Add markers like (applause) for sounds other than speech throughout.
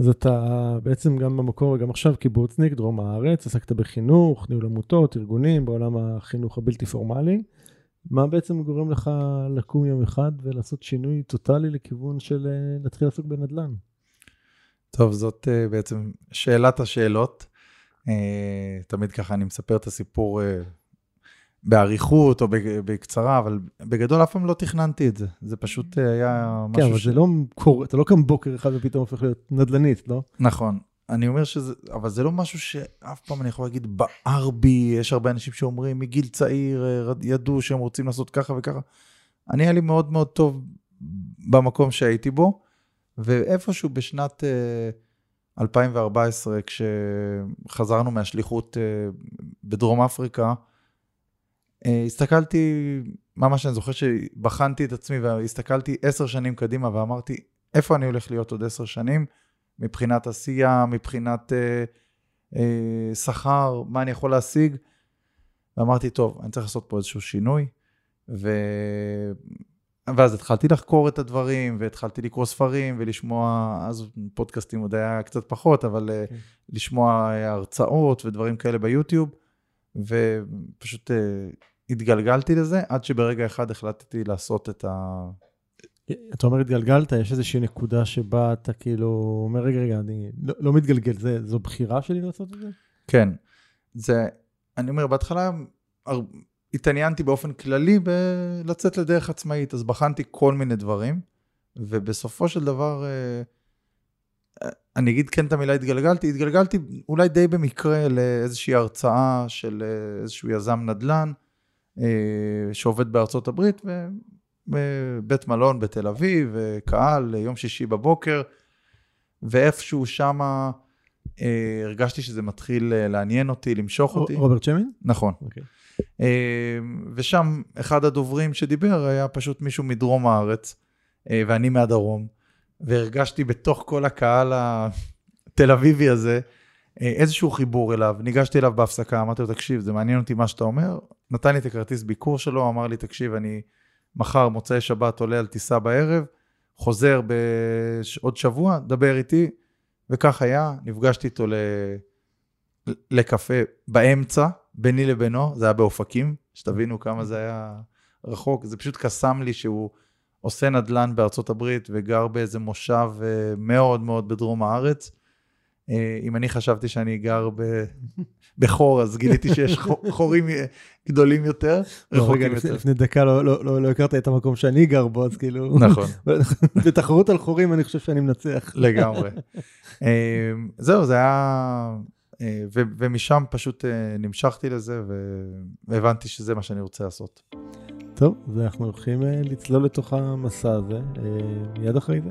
אז אתה בעצם גם במקור וגם עכשיו קיבוצניק, דרום הארץ, עסקת בחינוך, ניהול עמותות, ארגונים, בעולם החינוך הבלתי פורמלי. מה בעצם גורם לך לקום יום אחד ולעשות שינוי טוטאלי לכיוון של אה, להתחיל לעסוק בנדל"ן? טוב, זאת uh, בעצם שאלת השאלות. Uh, תמיד ככה אני מספר את הסיפור באריכות או בקצרה, אבל בגדול אף פעם לא תכננתי את זה. זה פשוט uh, היה משהו ש... כן, אבל זה לא קורה, אתה לא קם בוקר אחד ופתאום הופך להיות נדל"נית, לא? נכון. אני אומר שזה, אבל זה לא משהו שאף פעם אני יכול להגיד, בער בי, יש הרבה אנשים שאומרים, מגיל צעיר ידעו שהם רוצים לעשות ככה וככה. אני היה לי מאוד מאוד טוב במקום שהייתי בו. ואיפשהו בשנת 2014, אה, כשחזרנו מהשליחות אה, בדרום אפריקה, אה, הסתכלתי, ממש אני זוכר שבחנתי את עצמי והסתכלתי עשר שנים קדימה ואמרתי, איפה אני הולך להיות עוד עשר שנים? מבחינת עשייה, מבחינת אה, אה, שכר, מה אני יכול להשיג? ואמרתי, טוב, אני צריך לעשות פה איזשהו שינוי. ו... ואז התחלתי לחקור את הדברים, והתחלתי לקרוא ספרים ולשמוע, אז פודקאסטים עוד היה קצת פחות, אבל אה, כן. לשמוע אה, הרצאות ודברים כאלה ביוטיוב, ופשוט התגלגלתי לזה, עד שברגע אחד החלטתי לעשות את ה... אתה אומר התגלגלת, יש איזושהי נקודה שבה אתה כאילו אומר, רגע, רגע, אני לא, לא מתגלגל, זה, זו בחירה שלי לעשות את זה? כן. זה, אני אומר, בהתחלה התעניינתי באופן כללי בלצאת לדרך עצמאית, אז בחנתי כל מיני דברים, ובסופו של דבר, אה, אני אגיד כן את המילה התגלגלתי, התגלגלתי אולי די במקרה לאיזושהי הרצאה של אה, איזשהו יזם נדל"ן, שעובד בארצות הברית, בבית מלון בתל אביב, קהל, יום שישי בבוקר, ואיפשהו שמה הרגשתי שזה מתחיל לעניין אותי, למשוך אותי. רוברט שמין? נכון. Okay. אוקיי. אה, ושם אחד הדוברים שדיבר היה פשוט מישהו מדרום הארץ, אה, ואני מהדרום, והרגשתי בתוך כל הקהל התל אביבי הזה אה, איזשהו חיבור אליו. ניגשתי אליו בהפסקה, אמרתי לו, תקשיב, זה מעניין אותי מה שאתה אומר. נתן לי את הכרטיס ביקור שלו, אמר לי, תקשיב, אני מחר, מוצאי שבת, עולה על טיסה בערב, חוזר בעוד שבוע, דבר איתי. וכך היה, נפגשתי איתו ל... לקפה באמצע, ביני לבינו, זה היה באופקים, שתבינו כמה זה היה רחוק, זה פשוט קסם לי שהוא עושה נדל"ן בארצות הברית וגר באיזה מושב אה, מאוד מאוד בדרום הארץ. אה, אם אני חשבתי שאני גר ב... (laughs) בחור, אז גיליתי שיש (laughs) חורים גדולים יותר, לא, רחוקים יותר. לפני דקה לא, לא, לא, הכרת את המקום שאני גר בו, אז כאילו... נכון. (laughs) בתחרות על חורים אני חושב שאני מנצח. לגמרי. אה, זהו, זה היה אה, ומשם פשוט נמשכתי לזה והבנתי שזה מה שאני רוצה לעשות. טוב, אז אנחנו הולכים לצלול לתוך המסע הזה, מיד אחרי זה.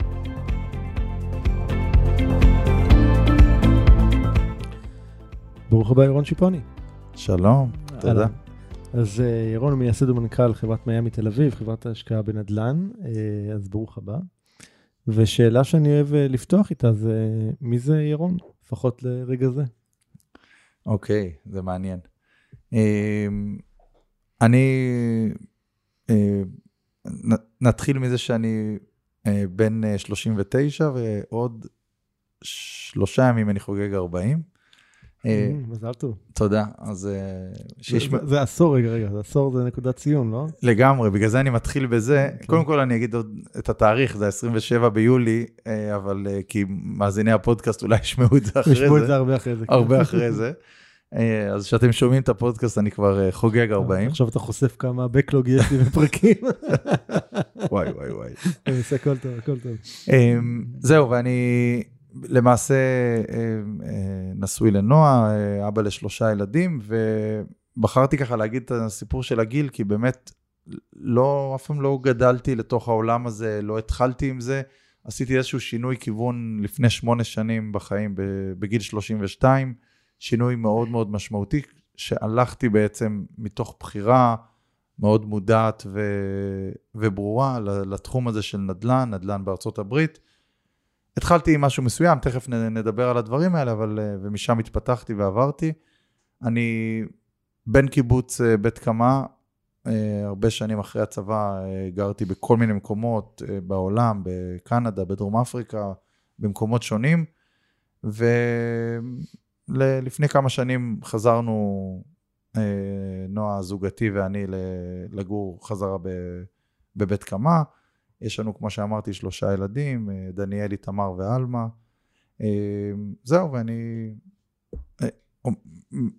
ברוך הבא ירון שיפוני. שלום, תודה. אז אה, ירון הוא מייסד ומנכ"ל חברת מיאמי תל אביב, חברת ההשקעה בנדל"ן, אה, אז ברוך הבא. ושאלה שאני אוהב אה, לפתוח איתה זה, מי זה ירון? לפחות לרגע זה. אוקיי, okay, זה מעניין. אמ, אני, נתחיל מזה שאני בן 39 ועוד שלושה ימים אני חוגג 40. אה, מזל טוב. תודה, אז אה, זה- שישמע... זה- זה עשור, רגע, רגע, זה עשור זה נקודת ציון, לא? לגמרי, בגלל זה אני מתחיל בזה. כן. קודם כל אני אגיד עוד את התאריך, זה 27 ביולי, אה, אבל אה, כי מאזיני הפודקאסט אולי ישמעו את זה אחרי ישמעו את זה, זה הרבה אחרי זה. כן. הרבה אחרי זה. אה, אז כשאתם שומעים את הפודקאסט אני כבר אה, חוגג 40. עכשיו אתה חושף כמה backlog יש לי בפרקים. (laughs) וואי וואי וואי. אני עושה הכל טוב, הכל טוב. אמ, זהו, ואני למעשה אמ, אה, נשוי לנועה, אה, אבא לשלושה ילדים, ובחרתי ככה להגיד את הסיפור של הגיל, כי באמת לא, אף פעם לא גדלתי לתוך העולם הזה, לא התחלתי עם זה. עשיתי איזשהו שינוי כיוון לפני שמונה שנים בחיים, בגיל 32, שינוי מאוד מאוד משמעותי, שהלכתי בעצם מתוך בחירה מאוד מודעת ו... וברורה לתחום הזה של נדל"ן, נדל"ן בארצות הברית. התחלתי עם משהו מסוים, תכף נדבר על הדברים האלה, אבל, אה, ומשם התפתחתי ועברתי. אני בן קיבוץ אה, בית קמה, אה, הרבה שנים אחרי הצבא גרתי בכל מיני מקומות בעולם, בקנדה, בדרום אפריקה, במקומות שונים, ולפני כמה שנים חזרנו, נועה זוגתי ואני, לגור חזרה בבית קמה. יש לנו, כמו שאמרתי, שלושה ילדים, אה, דניאל, איתמר ועלמה. אה, זהו, ואני אה, מ-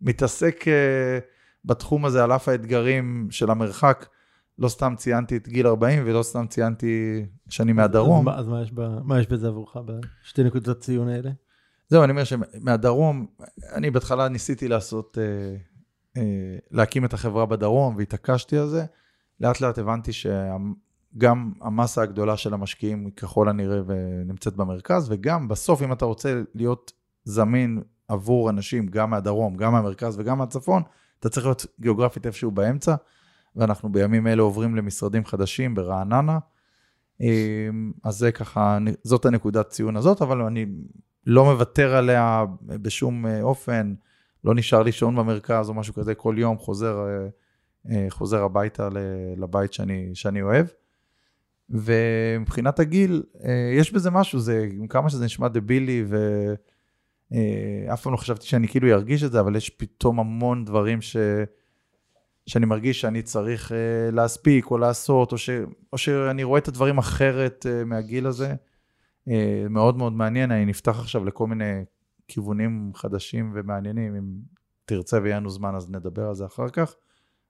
מתעסק בתחום הזה על אף האתגרים של המרחק. לא סתם ציינתי את גיל 40 ולא סתם ציינתי שאני מהדרום. אז מה- אז מה יש ב- מה יש בזה עבורך בשתי נקודות הציון האלה? זהו, אני אומר שמהדרום, אני בהתחלה ניסיתי לעשות, להקים את החברה בדרום והתעקשתי על זה. לאט לאט הבנתי שגם המסה הגדולה של המשקיעים היא ככל הנראה ונמצאת במרכז, וגם בסוף אם אתה רוצה להיות זמין עבור אנשים גם מהדרום, גם מהמרכז וגם מהצפון, אתה צריך להיות גיאוגרפית איפשהו באמצע, ואנחנו בימים אלה עוברים למשרדים חדשים ברעננה. אה, אז זה ככה, זאת הנקודת ציון הזאת, אבל אני לא מוותר עליה בשום אה, אופן, לא נשאר לישון במרכז או משהו כזה, כל יום חוזר, אה, אה, חוזר הביתה לבית שאני, שאני אוהב. ומבחינת הגיל, אה, יש בזה משהו, זה, כמה שזה נשמע דבילי, ואף פעם לא חשבתי שאני כאילו ארגיש את זה, אבל יש פתאום המון דברים ש... שאני מרגיש שאני צריך אה, להספיק או לעשות, או, ש... או שאני רואה את הדברים אחרת אה, מהגיל הזה. אה, מאוד מאוד מעניין, אני נפתח עכשיו לכל מיני כיוונים חדשים ומעניינים, אם תרצה ויהיה לנו זמן אז נדבר על זה אחר כך,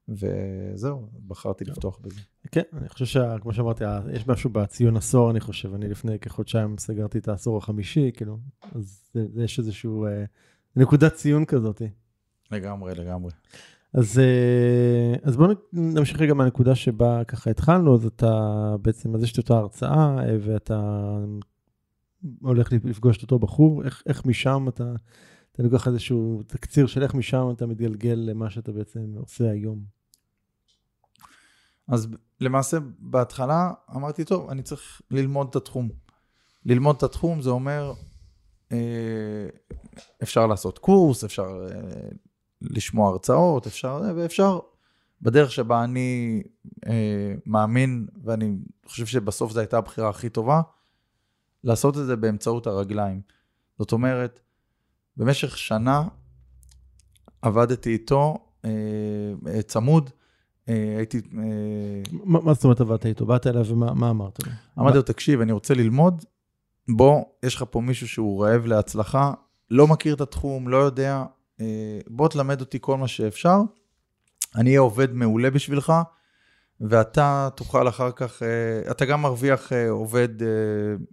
וזהו, בחרתי לפתוח בזה. כן, אני חושב שכמו שאמרתי, יש משהו בציון עשור, אני חושב. אני לפני כחודשיים סגרתי את העשור החמישי, כאילו, אז יש איזשהו אה, נקודת ציון כזאת. לגמרי, לגמרי. אז, אה, אז בואו נמשיך רגע מהנקודה שבה ככה התחלנו, אז אתה בעצם, אז יש את אותה הרצאה, אה, ואתה הולך לפגוש את אותו בחור, איך, איך משם אתה, לי ככה איזשהו תקציר של איך משם אתה מתגלגל למה שאתה בעצם עושה היום. אז למעשה בהתחלה אמרתי, טוב, אני צריך ללמוד את התחום. ללמוד את התחום זה אומר, אה, אפשר לעשות קורס, אפשר אה, לשמוע הרצאות, אפשר, ואפשר בדרך שבה אני אה, מאמין, ואני חושב שבסוף זו הייתה הבחירה הכי טובה, לעשות את זה באמצעות הרגליים. זאת אומרת, במשך שנה עבדתי איתו אה, אה, צמוד, אה, הייתי, אה, מה, מה זאת אומרת עבדת איתו? באת אליו ומה מה אמרת לו? אמרתי לו, תקשיב, אני רוצה ללמוד, בוא, יש לך פה מישהו שהוא רעב להצלחה, לא מכיר את התחום, לא יודע, אה, בוא תלמד אותי כל מה שאפשר, אני אהיה עובד מעולה בשבילך, ואתה תוכל אחר כך, אה, אתה גם מרוויח אה, עובד אה,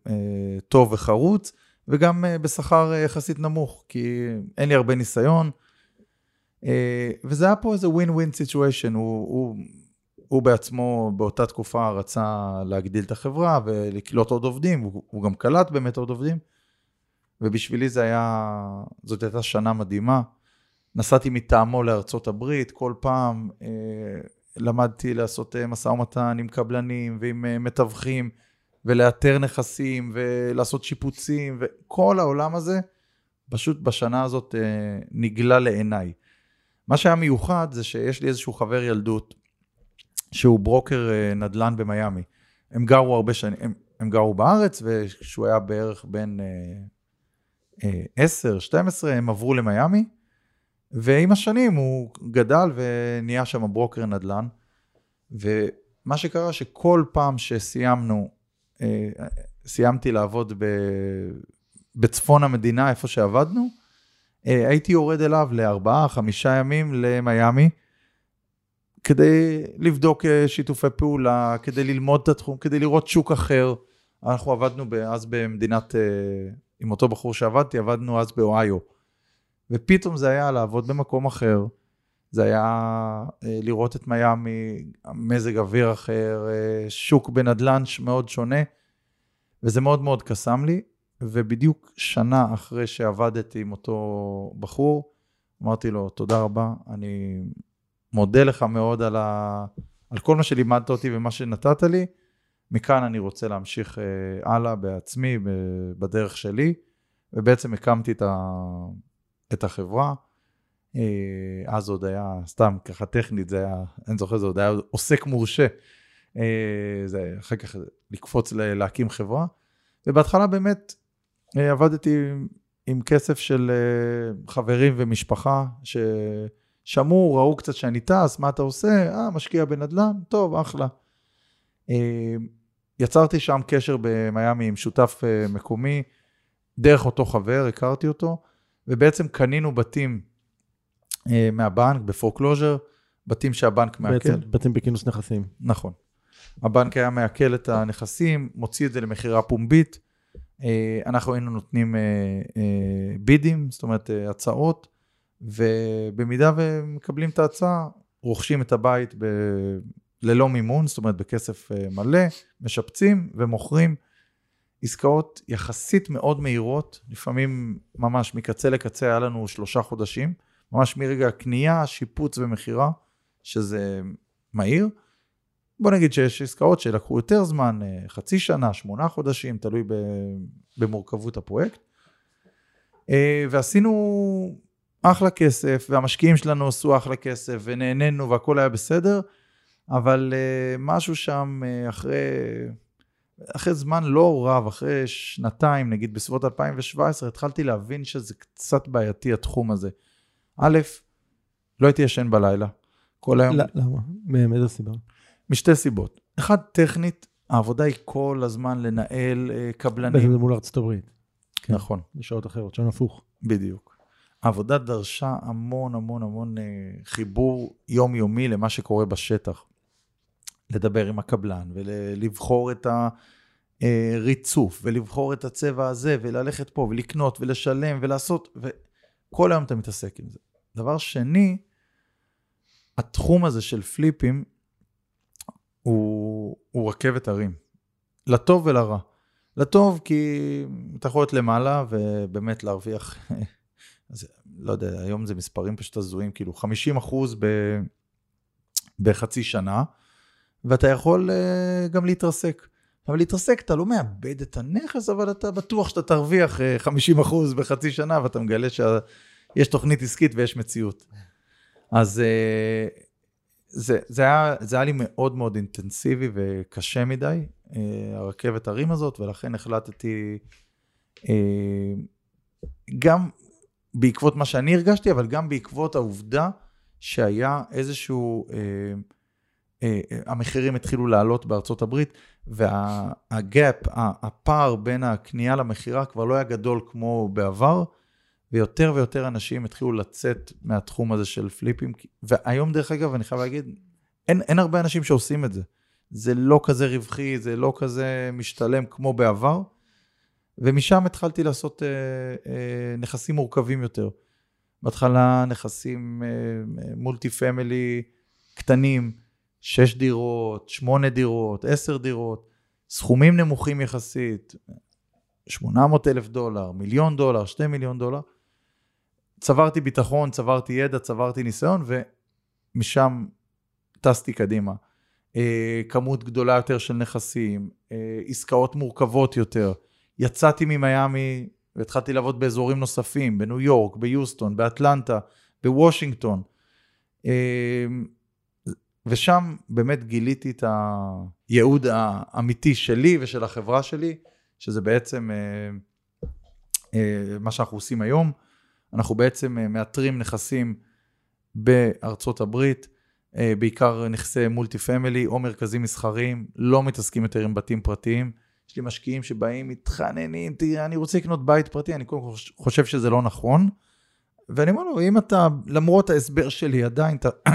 אה, טוב וחרוץ, וגם אה, בשכר אה, יחסית נמוך, כי אין לי הרבה ניסיון. אה, וזה היה פה איזה ווין ווין סיטואשן, הוא, בעצמו באותה תקופה רצה להגדיל את החברה ולקלוט עוד עובדים, הוא, הוא גם קלט באמת עוד עובדים, ובשבילי זה היה, זאת הייתה שנה מדהימה. נסעתי מטעמו לארצות הברית, כל פעם אה, למדתי לעשות משא ומתן עם קבלנים ועם אה, מתווכים, ולאתר נכסים ולעשות שיפוצים, וכל העולם הזה, פשוט בשנה הזאת אה, נגלה לעיניי. מה שהיה מיוחד זה שיש לי איזשהו חבר ילדות, שהוא ברוקר אה, נדל"ן במיאמי. הם גרו הרבה שנים, הם, הם גרו בארץ, וכשהוא היה בערך בין אה, אה, 10, 12, הם עברו למיאמי, ועם השנים הוא גדל ונהיה שם ברוקר נדל"ן, ומה שקרה שכל פעם שסיימנו, סיימתי לעבוד ב, בצפון המדינה, איפה שעבדנו, אה, הייתי יורד אליו לארבעה, חמישה ימים למיאמי, כדי לבדוק אה, שיתופי פעולה, כדי ללמוד את התחום, כדי לראות שוק אחר. אנחנו עבדנו אז במדינת, אה, עם אותו בחור שעבדתי, עבדנו אז באוהיו. ופתאום זה היה לעבוד במקום אחר, זה היה אה, לראות את מיאמי, מזג אוויר אחר, שוק בנדל"ן מאוד שונה, וזה מאוד מאוד קסם לי. ובדיוק שנה אחרי שעבדתי עם אותו בחור, אמרתי לו, תודה רבה, אני מודה לך מאוד על, ה... על כל מה שלימדת אותי ומה שנתת לי. מכאן אני רוצה להמשיך אה, הלאה בעצמי, בדרך שלי, ובעצם הקמתי את, ה... את החברה. אה, אז עוד היה, סתם ככה טכנית, זה היה, אני זוכר, זה עוד היה עוסק מורשה. אה, זה אחר כך לקפוץ להקים חברה. ובהתחלה באמת עבדתי עם כסף של חברים ומשפחה, ש... שמעו, ראו קצת שאני טס, מה אתה עושה? אה, משקיע בנדל"ן? טוב, אחלה. אה, יצרתי שם קשר במיאמי עם שותף אה, מקומי, דרך אותו חבר, הכרתי אותו, ובעצם קנינו בתים אה, מהבנק ב foreclosure, בתים שהבנק מעכל. בעצם בתים בכינוס נכסים. נכון. הבנק היה מעכל את הנכסים, מוציא את זה למכירה פומבית. אנחנו היינו נותנים bid ים, זאת אומרת הצעות, ובמידה ומקבלים את ההצעה, רוכשים את הבית ב... ללא מימון, זאת אומרת בכסף אה, מלא, משפצים ומוכרים. עסקאות יחסית מאוד מהירות, לפעמים ממש מקצה לקצה היה לנו שלושה חודשים, ממש מרגע הקנייה, שיפוץ ומכירה, שזה מהיר. בוא נגיד שיש עסקאות שלקחו יותר זמן, אה, חצי שנה, שמונה חודשים, תלוי במורכבות הפרויקט. אה, ועשינו אחלה כסף, והמשקיעים שלנו עשו אחלה כסף, ונהנינו והכל היה בסדר, אבל uh, משהו שם אחרי, אחרי זמן לא רב, אחרי שנתיים, נגיד בסביבות 2017, התחלתי להבין שזה קצת בעייתי התחום הזה. א', לא הייתי ישן בלילה. כל היום... למה? מאיזה סיבה? משתי סיבות. אחד, טכנית, העבודה היא כל הזמן לנהל uh, קבלנים. מול ארצות הברית. כן. נכון. בשעות אחרות, שם הפוך. בדיוק. העבודה דרשה המון המון המון אה, חיבור יומיומי למה שקורה בשטח. לדבר עם הקבלן ולבחור את הריצוף ולבחור את הצבע הזה וללכת פה ולקנות ולשלם ולעשות, וכל היום אתה מתעסק עם זה. דבר שני, התחום הזה של פליפים הוא, הוא רכבת הרים, לטוב ולרע. לטוב כי אתה יכול להיות למעלה ובאמת להרוויח (laughs) אז לא יודע, היום זה מספרים פשוט הזויים, כאילו 50 אחוז ב... בחצי שנה, ואתה יכול uh, גם להתרסק. אבל להתרסק, אתה לא מאבד את הנכס, אבל אתה בטוח שאתה תרוויח uh, 50 אחוז בחצי שנה, ואתה מגלה שיש תוכנית עסקית ויש מציאות. אז uh, זה, זה, היה, זה היה לי מאוד מאוד אינטנסיבי וקשה מדי, uh, הרכבת הרים הזאת, ולכן החלטתי גם בעקבות מה שאני הרגשתי, אבל גם בעקבות העובדה שהיה איזשהו, אה, אה, המחירים התחילו לעלות בארצות הברית, והגאפ, הפער בין הקנייה למכירה כבר לא היה גדול כמו בעבר, ויותר ויותר אנשים התחילו לצאת מהתחום הזה של פליפים. והיום, דרך אגב, אני חייב להגיד, אין, אין הרבה אנשים שעושים את זה. זה לא כזה רווחי, זה לא כזה משתלם כמו בעבר. ומשם התחלתי לעשות אה, אה, נכסים מורכבים יותר. בהתחלה נכסים אה, מולטי פמילי קטנים, שש דירות, שמונה דירות, עשר דירות, סכומים נמוכים יחסית, 800 אלף דולר, מיליון דולר, שתי מיליון דולר. צברתי ביטחון, צברתי ידע, צברתי ניסיון, ומשם טסתי קדימה. אה, כמות גדולה יותר של נכסים, אה, עסקאות מורכבות יותר. יצאתי ממיאמי והתחלתי לעבוד באזורים נוספים, בניו יורק, ביוסטון, באטלנטה, בוושינגטון. אמ, ושם באמת גיליתי את הייעוד האמיתי שלי ושל החברה שלי, שזה בעצם אה, אה, מה שאנחנו עושים היום, אנחנו בעצם אה, מאתרים נכסים בארצות הברית, בעיקר נכסי מולטי פמילי או מרכזים מסחריים, לא מתעסקים יותר עם בתים פרטיים. יש לי משקיעים שבאים, מתחננים, תראה, אני רוצה לקנות בית פרטי, אני קודם כל חושב שזה לא נכון. ואני אומר לו, אם אתה, למרות ההסבר שלי, עדיין ת, (clears throat)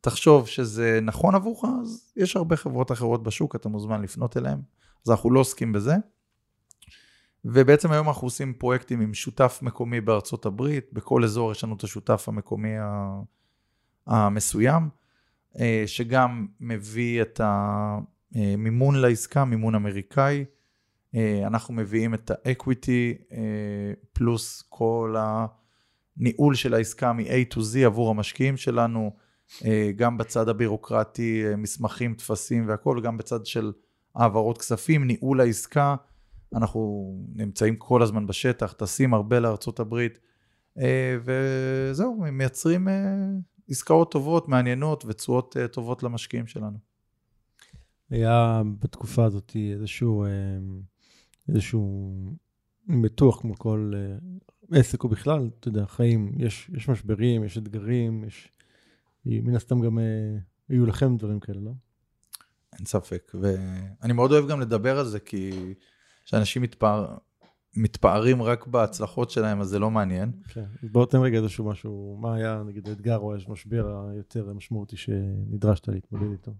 תחשוב שזה נכון עבורך, אז יש הרבה חברות אחרות בשוק, אתה מוזמן לפנות אליהן. אז אנחנו לא עוסקים בזה. ובעצם היום אנחנו עושים פרויקטים עם שותף מקומי בארצות הברית, בכל אזור יש לנו את השותף המקומי המסוים, אה, שגם מביא את המימון לעסקה, מימון אמריקאי. אה, אנחנו מביאים את האקוויטי אה, פלוס כל הניהול של העסקה מ-A to Z עבור המשקיעים שלנו, גם בצד הבירוקרטי, מסמכים, טפסים והכול, גם בצד של העברות כספים, ניהול העסקה. אנחנו נמצאים כל הזמן בשטח, טסים הרבה לארצות הברית, אה, וזהו, מייצרים אה, עסקאות טובות, מעניינות ותשואות אה, טובות למשקיעים שלנו. היה בתקופה הזאת איזשהו, איזשהו בטוח כמו כל עסק או בכלל, אתה יודע, חיים, יש, יש משברים, יש אתגרים, יש... מן הסתם גם היו לכם דברים כאלה, לא? אין ספק, ואני מאוד אוהב גם לדבר על זה, כי שאנשים מתפאר, מתפארים רק בהצלחות שלהם, אז זה לא מעניין. כן, אז בוא תן רגע איזשהו משהו, מה היה נגיד האתגר או המשבר היותר משמעותי שנדרשת להתמודד איתו?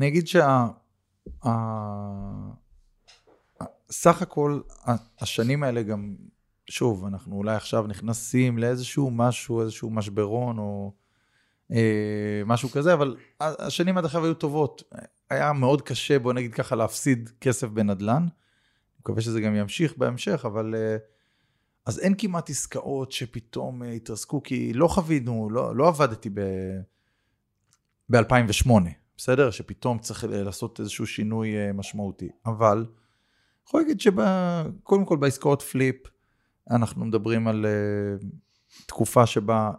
אני אגיד שה... סך הכל השנים האלה גם, שוב, אנחנו אולי עכשיו נכנסים לאיזשהו משהו, איזשהו משברון או אה, משהו כזה, אבל השנים עד עכשיו היו טובות. היה מאוד קשה, בוא נגיד ככה, להפסיד כסף בנדל"ן. מקווה שזה גם ימשיך בהמשך, אבל... אה, אז אין כמעט עסקאות שפתאום אה, התרסקו, כי לא חווינו, לא, לא עבדתי ב... ב-2008, בסדר? שפתאום צריך לעשות איזשהו שינוי אה, משמעותי. אבל, יכול להגיד שקודם כל בעסקאות פליפ, אנחנו מדברים על תקופה שבה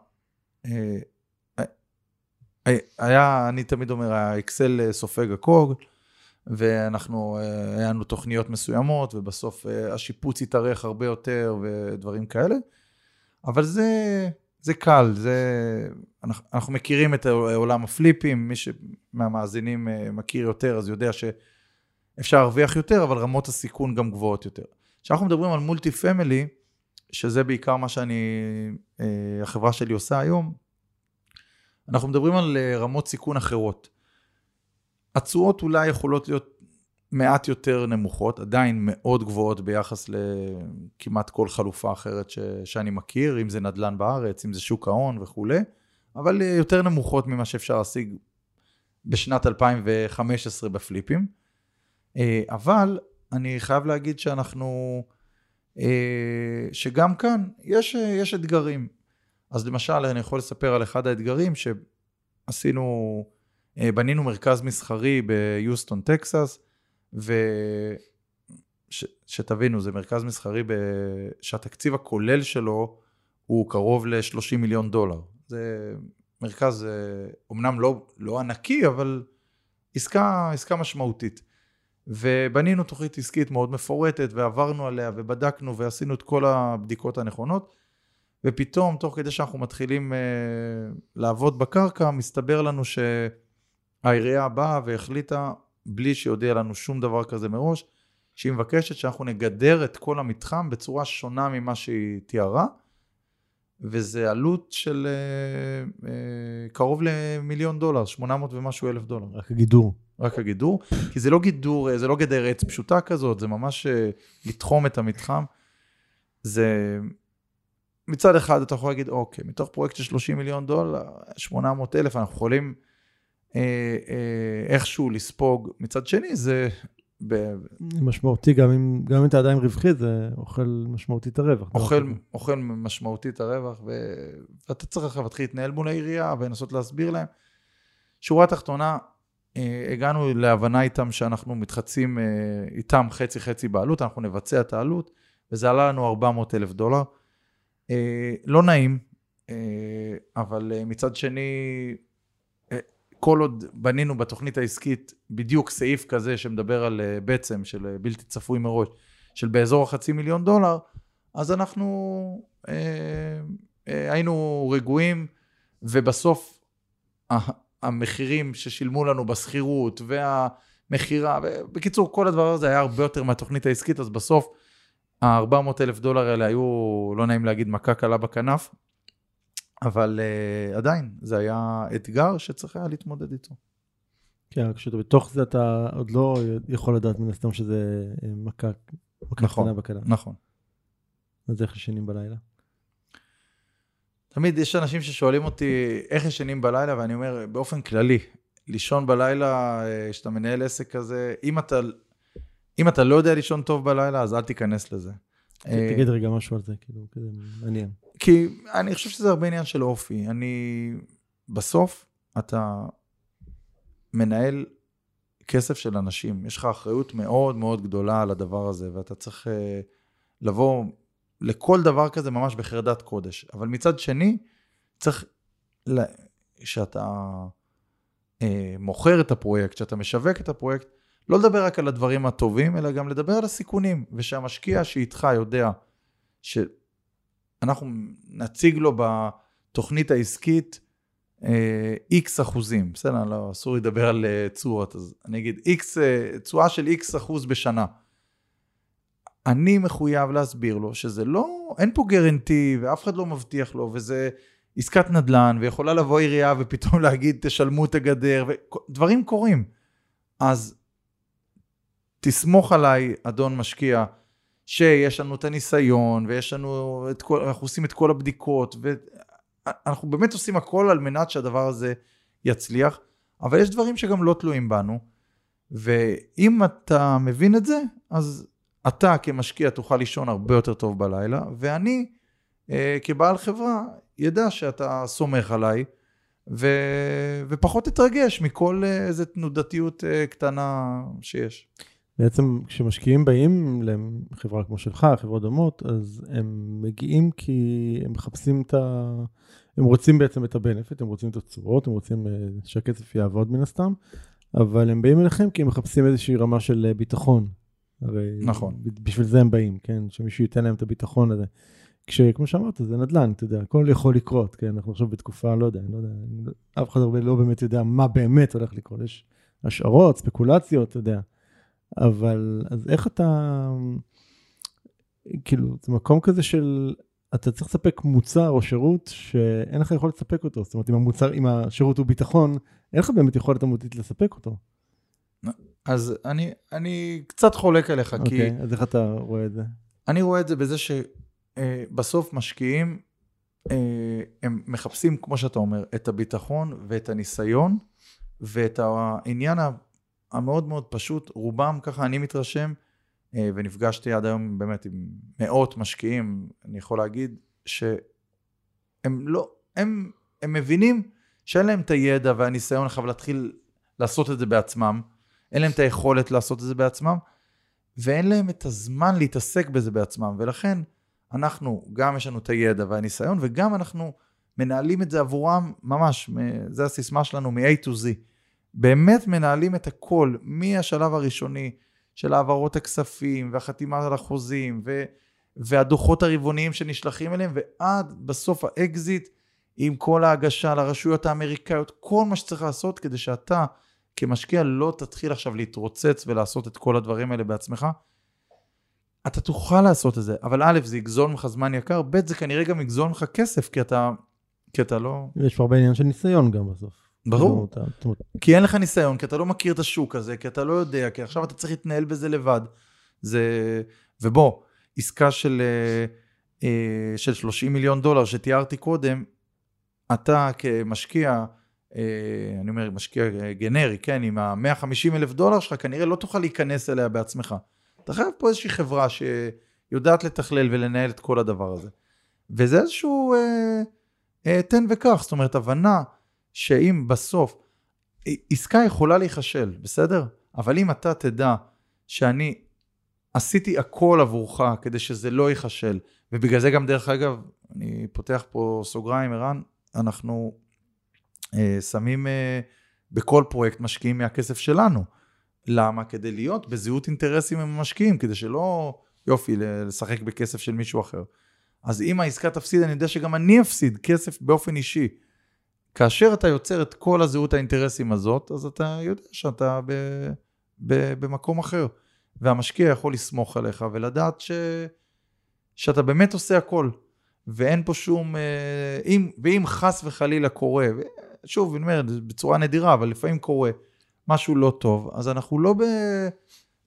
היה, אני תמיד אומר, האקסל סופג הכל, ואנחנו, אה, היה לנו תוכניות מסוימות, ובסוף אה, השיפוץ התארך הרבה יותר ודברים כאלה. אבל זה, זה קל, זה, אנחנו, אנחנו מכירים את עולם הפליפים, מי שמהמאזינים אה, מכיר יותר, אז יודע שאפשר להרוויח יותר, אבל רמות הסיכון גם גבוהות יותר. כשאנחנו מדברים על מולטי פמילי, שזה בעיקר מה שאני, החברה שלי עושה היום, אנחנו מדברים על רמות סיכון אחרות. התשואות אולי יכולות להיות מעט יותר נמוכות, עדיין מאוד גבוהות ביחס לכמעט כל חלופה אחרת ש, שאני מכיר, אם זה נדל"ן בארץ, אם זה שוק ההון וכולי, אבל יותר נמוכות ממה שאפשר להשיג בשנת 2015 בפליפים. אה, אבל אני חייב להגיד שאנחנו, אה, שגם כאן יש, יש אתגרים. אז למשל, אני יכול לספר על אחד האתגרים שעשינו אה, בנינו מרכז מסחרי ביוסטון, טקסס, ושתבינו, זה מרכז מסחרי ב... שהתקציב הכולל שלו הוא קרוב ל-30 מיליון דולר. זה מרכז, אומנם לא, לא ענקי, אבל עסקה, עסקה משמעותית. ובנינו תוכנית עסקית מאוד מפורטת, ועברנו עליה, ובדקנו, ועשינו את כל הבדיקות הנכונות, ופתאום, תוך כדי שאנחנו מתחילים uh, לעבוד בקרקע, מסתבר לנו ש... העירייה באה והחליטה, בלי שיודיע לנו שום דבר כזה מראש, שהיא מבקשת שאנחנו נגדר את כל המתחם בצורה שונה ממה שהיא תיארה, וזה עלות של אה, אה, קרוב למיליון דולר, 800 ומשהו אלף דולר. רק הגידור. רק הגידור, כי זה לא גידור, אה, זה לא גדר עץ פשוטה כזאת, זה ממש אה, לתחום את המתחם. זה... מצד אחד אתה יכול להגיד, אוקיי, מתוך פרויקט של 30 מיליון דולר, 800 אלף, אנחנו יכולים אה, אה, איכשהו לספוג. מצד שני, זה... ב... משמעותי, גם אם, גם אם אתה עדיין רווחי, זה אוכל משמעותי את הרווח. אוכל, אוכל משמעותי את הרווח, ו... ואתה צריך עכשיו להתחיל להתנהל מול העירייה ולנסות להסביר להם. שורה תחתונה, אה, הגענו להבנה איתם שאנחנו מתחצים איתם חצי חצי בעלות, אנחנו נבצע את העלות, וזה עלה לנו 400 אלף דולר. לא נעים, אבל מצד שני, כל עוד בנינו בתוכנית העסקית בדיוק סעיף כזה שמדבר על אה, בעצם של אה, בלתי צפוי מראש, של באזור החצי מיליון דולר, אז אנחנו אה, אה, היינו רגועים, ובסוף המחירים ששילמו לנו בשכירות והמכירה, בקיצור, כל הדבר הזה היה הרבה יותר מהתוכנית העסקית, אז בסוף ה-400 אלף דולר האלה היו, לא נעים להגיד, מכה קלה בכנף, אבל uh, עדיין, זה היה אתגר שצריך היה להתמודד איתו. כן, רק כשאתה בתוך זה אתה עוד לא יכול לדעת מן הסתם שזה אה, מכה, מכה נכון, קטנה בקלה. נכון. אז איך ישנים בלילה? תמיד יש אנשים ששואלים אותי איך ישנים בלילה, ואני אומר, באופן כללי, לישון בלילה, אה, כשאתה מנהל עסק כזה, אם אתה, אם אתה לא יודע לישון טוב בלילה, אז אל תיכנס לזה. אה, תגיד רגע משהו על זה, כאילו, כזה מעניין. כי אני חושב שזה הרבה עניין של אופי. אני, בסוף, אתה מנהל כסף של אנשים. יש לך אחריות מאוד מאוד גדולה על הדבר הזה, ואתה צריך אה, לבוא לכל דבר כזה ממש בחרדת קודש. אבל מצד שני, צריך, כשאתה אה, מוכר את הפרויקט, כשאתה משווק את הפרויקט, לא לדבר רק על הדברים הטובים, אלא גם לדבר על הסיכונים, ושהמשקיע שאיתך יודע שאנחנו נציג לו בתוכנית העסקית איקס אה, אחוזים, בסדר, לא, אסור לדבר על אה, תשואות, אז אני אגיד איקס, אה, תשואה של איקס אחוז בשנה. אני מחויב להסביר לו שזה לא, אין פה גרנטי ואף אחד לא מבטיח לו וזה עסקת נדל"ן ויכולה לבוא עירייה ופתאום להגיד תשלמו את הגדר ודברים קורים. אז תסמוך עליי, אדון משקיע, שיש לנו את הניסיון ויש לנו את כל, אנחנו עושים את כל הבדיקות ואנחנו באמת עושים הכל על מנת שהדבר הזה יצליח, אבל יש דברים שגם לא תלויים בנו. ואם אתה מבין את זה, אז אתה כמשקיע תוכל לישון הרבה יותר טוב בלילה, ואני אה, כבעל חברה ידע שאתה סומך עליי, ו... ופחות תתרגש מכל אה, איזה תנודתיות אה, קטנה שיש. בעצם כשמשקיעים באים לחברה כמו שלך, חברות דומות, אז הם מגיעים כי הם מחפשים את ה... הם רוצים בעצם את הבנפיט, הם רוצים את התשואות, הם רוצים אה, שהכסף יעבוד מן הסתם, אבל הם באים אליכם כי הם מחפשים איזושהי רמה של אה, ביטחון. הרי נכון. בשביל זה הם באים, כן? שמישהו ייתן להם את הביטחון הזה. כשכמו שאמרת, זה נדל"ן, אתה יודע, הכל יכול לקרות, כן? אנחנו עכשיו בתקופה, לא יודע, לא יודע, אף אחד הרבה לא באמת יודע מה באמת הולך לקרות. יש השערות, ספקולציות, אתה יודע. אבל, אז איך אתה, כאילו, זה מקום כזה של, אתה צריך לספק מוצר או שירות שאין לך יכולת לספק אותו. זאת אומרת, אם המוצר, אם השירות הוא ביטחון, אין לך באמת יכולת אמיתית לספק אותו. אז אני, אני קצת חולק עליך, okay, כי... אוקיי, אז איך אתה רואה את זה? אני רואה את זה בזה שבסוף אה, משקיעים, אה, הם מחפשים, כמו שאתה אומר, את הביטחון ואת הניסיון, ואת העניין המאוד מאוד פשוט, רובם, ככה אני מתרשם, אה, ונפגשתי עד היום באמת עם מאות משקיעים, אני יכול להגיד שהם לא, הם, הם מבינים שאין להם את הידע והניסיון עכשיו להתחיל לעשות את זה בעצמם, אין להם את היכולת לעשות את זה בעצמם, ואין להם את הזמן להתעסק בזה בעצמם, ולכן אנחנו, גם יש לנו את הידע והניסיון, וגם אנחנו מנהלים את זה עבורם ממש, זה הסיסמה שלנו מ-A to Z. באמת מנהלים את הכל, מהשלב הראשוני של העברות הכספים והחתימה על החוזים ו, והדוחות הרבעוניים שנשלחים אליהם, ועד בסוף האקזיט עם כל ההגשה לרשויות האמריקאיות, כל מה שצריך לעשות כדי שאתה כמשקיע לא תתחיל עכשיו להתרוצץ ולעשות את כל הדברים האלה בעצמך. אתה תוכל לעשות את זה, אבל א', זה יגזול ממך זמן יקר, ב', זה כנראה גם יגזול ממך כסף, כי אתה, כי אתה לא... יש פה הרבה עניין של ניסיון גם בסוף. ברור. כי אין לך ניסיון, כי אתה לא מכיר את השוק הזה, כי אתה לא יודע, כי עכשיו אתה צריך להתנהל בזה לבד. זה... ובוא, עסקה של, אה, אה, של 30 מיליון דולר שתיארתי קודם, אתה כמשקיע, אה, אני אומר משקיע גנרי, כן, עם ה-150 אלף דולר שלך, כנראה לא תוכל להיכנס אליה בעצמך. אתה חייב פה איזושהי חברה שיודעת לתכלל ולנהל את כל הדבר הזה. וזה איזשהו אה, אה, תן וקח, זאת אומרת, הבנה שאם בסוף, עסקה יכולה להיכשל, בסדר? אבל אם אתה תדע שאני עשיתי הכל עבורך כדי שזה לא ייכשל, ובגלל זה גם דרך אגב, אני פותח פה סוגריים, ערן, אנחנו אה, שמים אה, בכל פרויקט משקיעים מהכסף שלנו. למה? כדי להיות בזהות אינטרסים עם המשקיעים, כדי שלא יופי, לשחק בכסף של מישהו אחר. אז אם העסקה תפסיד, אני יודע שגם אני אפסיד כסף באופן אישי. כאשר אתה יוצר את כל הזהות האינטרסים הזאת, אז אתה יודע שאתה ב, ב, במקום אחר. והמשקיע יכול לסמוך עליך ולדעת ש, שאתה באמת עושה הכל. ואין פה שום... אה, אם, ואם חס וחלילה קורה, שוב, אני אומר, בצורה נדירה, אבל לפעמים קורה משהו לא טוב, אז אנחנו לא ב...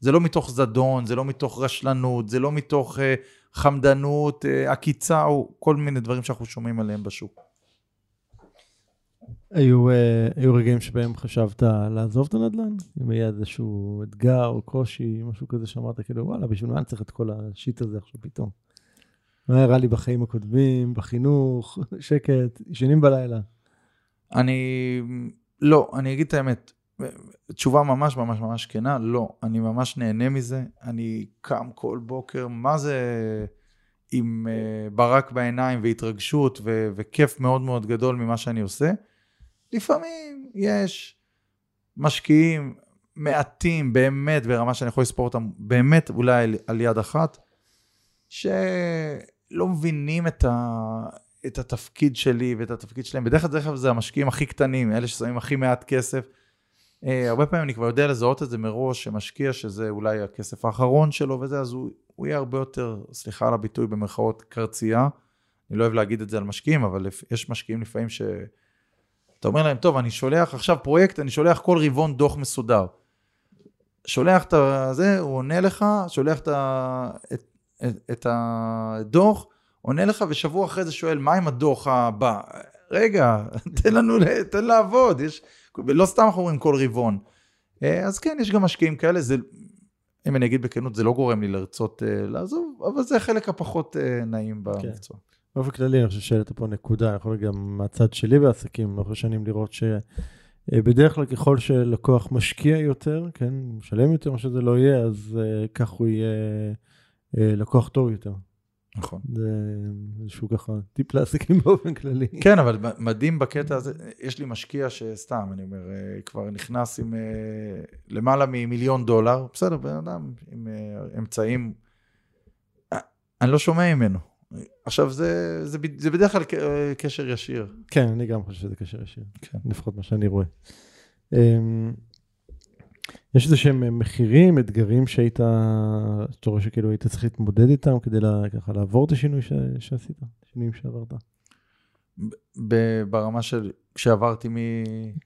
זה לא מתוך זדון, זה לא מתוך רשלנות, זה לא מתוך uh, חמדנות, uh, עקיצה, או כל מיני דברים שאנחנו שומעים עליהם בשוק. היו, uh, היו רגעים שבהם חשבת לעזוב את הנדל"ן? אם היה איזשהו אתגר או קושי, משהו כזה שאמרת, כאילו, וואלה, בשביל מה אני צריך את כל השיט הזה עכשיו פתאום? מה הראה לי בחיים הקודמים, בחינוך, (laughs) שקט, ישנים בלילה? אני, לא, אני אגיד את האמת, תשובה ממש ממש ממש כנה, לא, אני ממש נהנה מזה, אני קם כל בוקר, מה זה עם uh, ברק בעיניים והתרגשות ו- וכיף מאוד מאוד גדול ממה שאני עושה. לפעמים יש משקיעים מעטים באמת ברמה שאני יכול לספור אותם באמת אולי על, יד אחת, שלא מבינים את, ה, את התפקיד שלי ואת התפקיד שלהם. בדרך כלל זה המשקיעים הכי קטנים, אלה ששמים הכי מעט כסף. Uh, הרבה פעמים אני כבר יודע לזהות את זה מראש, שמשקיע שזה אולי הכסף האחרון שלו וזה, אז הוא, הוא יהיה הרבה יותר, סליחה על הביטוי במרכאות, קרצייה. אני לא אוהב להגיד את זה על משקיעים, אבל יש משקיעים לפעמים ש... אתה אומר להם, טוב, אני שולח עכשיו פרויקט, אני שולח כל רבעון דוח מסודר. שולח את זה, הוא עונה לך, שולח את, את, את, את הדוח, עונה לך, ושבוע אחרי זה שואל, מה עם הדוח הבא? רגע, תן לנו, תן לעבוד, יש, לא סתם אנחנו אומרים כל רבעון. אה, אז כן, יש גם משקיעים כאלה, זה, אם אני אגיד בכנות, זה לא גורם לי לרצות uh, לעזוב, אבל זה החלק הפחות uh, נעים כן. במקצוע. כן. באופן כללי, אני חושב שהעלית פה נקודה, יכול להיות גם מהצד שלי בעסקים, לאורך השנים לראות שבדרך כלל ככל שלקוח משקיע יותר, כן, משלם יותר, מה שזה לא יהיה, אז uh, כך הוא יהיה uh, לקוח טוב יותר. נכון. זה איזשהו ככה טיפ לעסקים (laughs) באופן כללי. כן, אבל מדהים בקטע הזה, יש לי משקיע שסתם, אני אומר, אה, כבר נכנס עם אה, למעלה ממיליון דולר, בסדר, בן אדם עם אה, אמצעים, אני לא שומע ממנו. עכשיו, זה, זה, זה בדרך כלל קשר ישיר. כן, אני גם חושב שזה קשר ישיר, כן. לפחות מה שאני רואה. אמ, יש איזה שהם מחירים, אתגרים שהיית, שאתה רואה שכאילו היית צריך להתמודד איתם כדי לה, ככה לעבור את השינוי ש, שעשית, השינויים שעברת? ברמה של כשעברתי מ...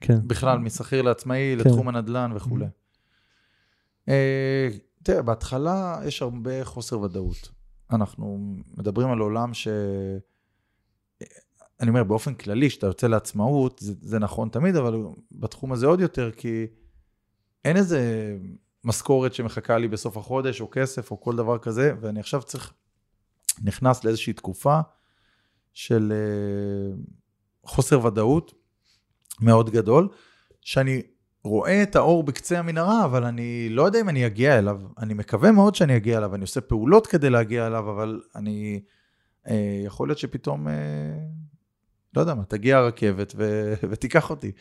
כן. בכלל משכיר לעצמאי כן. לתחום הנדל"ן וכולי. Mm-hmm. אה, תראה, בהתחלה יש הרבה חוסר ודאות. אנחנו מדברים על עולם ש... אני אומר, באופן כללי, כשאתה יוצא לעצמאות, זה, זה נכון תמיד, אבל בתחום הזה עוד יותר, כי אין איזה משכורת שמחכה לי בסוף החודש, או כסף, או כל דבר כזה, ואני עכשיו צריך, נכנס לאיזושהי תקופה של uh, חוסר ודאות מאוד גדול, שאני רואה את האור בקצה המנהרה, אבל אני לא יודע אם אני אגיע אליו. אני מקווה מאוד שאני אגיע אליו, אני עושה פעולות כדי להגיע אליו, אבל אני... Uh, יכול להיות שפתאום, uh, לא יודע מה, תגיע הרכבת ו- (laughs) ותיקח אותי.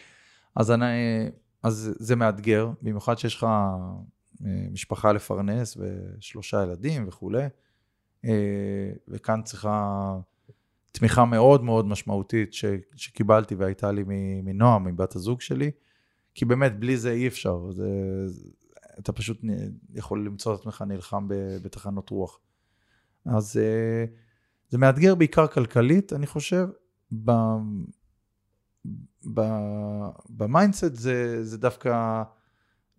אז אני, אז זה מאתגר, במיוחד שיש לך אה, משפחה לפרנס ושלושה ילדים וכולי, אה, וכאן צריכה תמיכה מאוד מאוד משמעותית ש, שקיבלתי והייתה לי מנועם, מבת הזוג שלי, כי באמת בלי זה אי אפשר, זה, אתה פשוט יכול למצוא את עצמך נלחם בתחנות רוח. אז אה, זה מאתגר בעיקר כלכלית, אני חושב, ב mindset זה, זה דווקא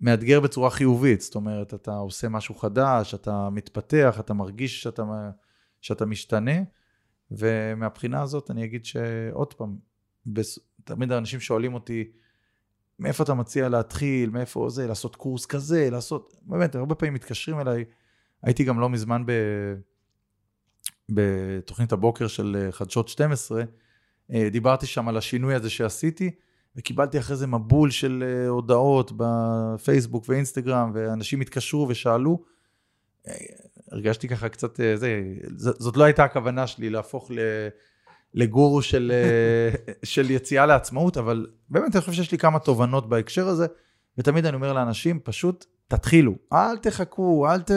מאתגר בצורה חיובית, זאת אומרת, אתה עושה משהו חדש, אתה מתפתח, אתה מרגיש שאתה, שאתה משתנה, ומהבחינה הזאת אני אגיד שעוד פעם, בס... תמיד האנשים שואלים אותי, מאיפה אתה מציע להתחיל, מאיפה זה, לעשות קורס כזה, לעשות, באמת, הרבה פעמים מתקשרים אליי, הייתי גם לא מזמן ב... בתוכנית הבוקר של חדשות 12, אה, דיברתי שם על השינוי הזה שעשיתי, וקיבלתי אחרי זה מבול של אה, הודעות בפייסבוק ואינסטגרם, ואנשים התקשרו ושאלו. אה, הרגשתי ככה קצת, זה, זאת לא הייתה הכוונה שלי להפוך לגורו של, (laughs) של יציאה לעצמאות, אבל באמת אני חושב שיש לי כמה תובנות בהקשר הזה, ותמיד אני אומר לאנשים, פשוט תתחילו, אל תחכו, אל ת...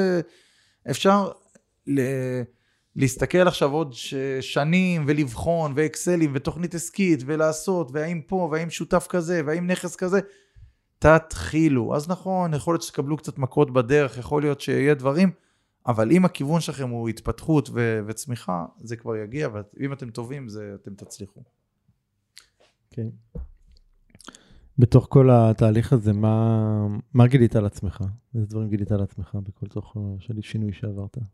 אפשר, ל- להסתכל עכשיו עוד ש- שנים ולבחון ואקסלים ותוכנית עסקית ולעשות והאם פה והאם שותף כזה והאם נכס כזה, תתחילו. אז נכון, יכול להיות שתקבלו קצת מכות בדרך, יכול להיות שיהיה דברים, אבל אם הכיוון שלכם הוא התפתחות ו- וצמיחה, זה כבר יגיע, ואם אתם טובים, זה, אתם תצליחו. כן. בתוך כל התהליך הזה, מה, מה גילית על עצמך? איזה דברים גילית על עצמך בכל תוך של שינוי שעברת? אני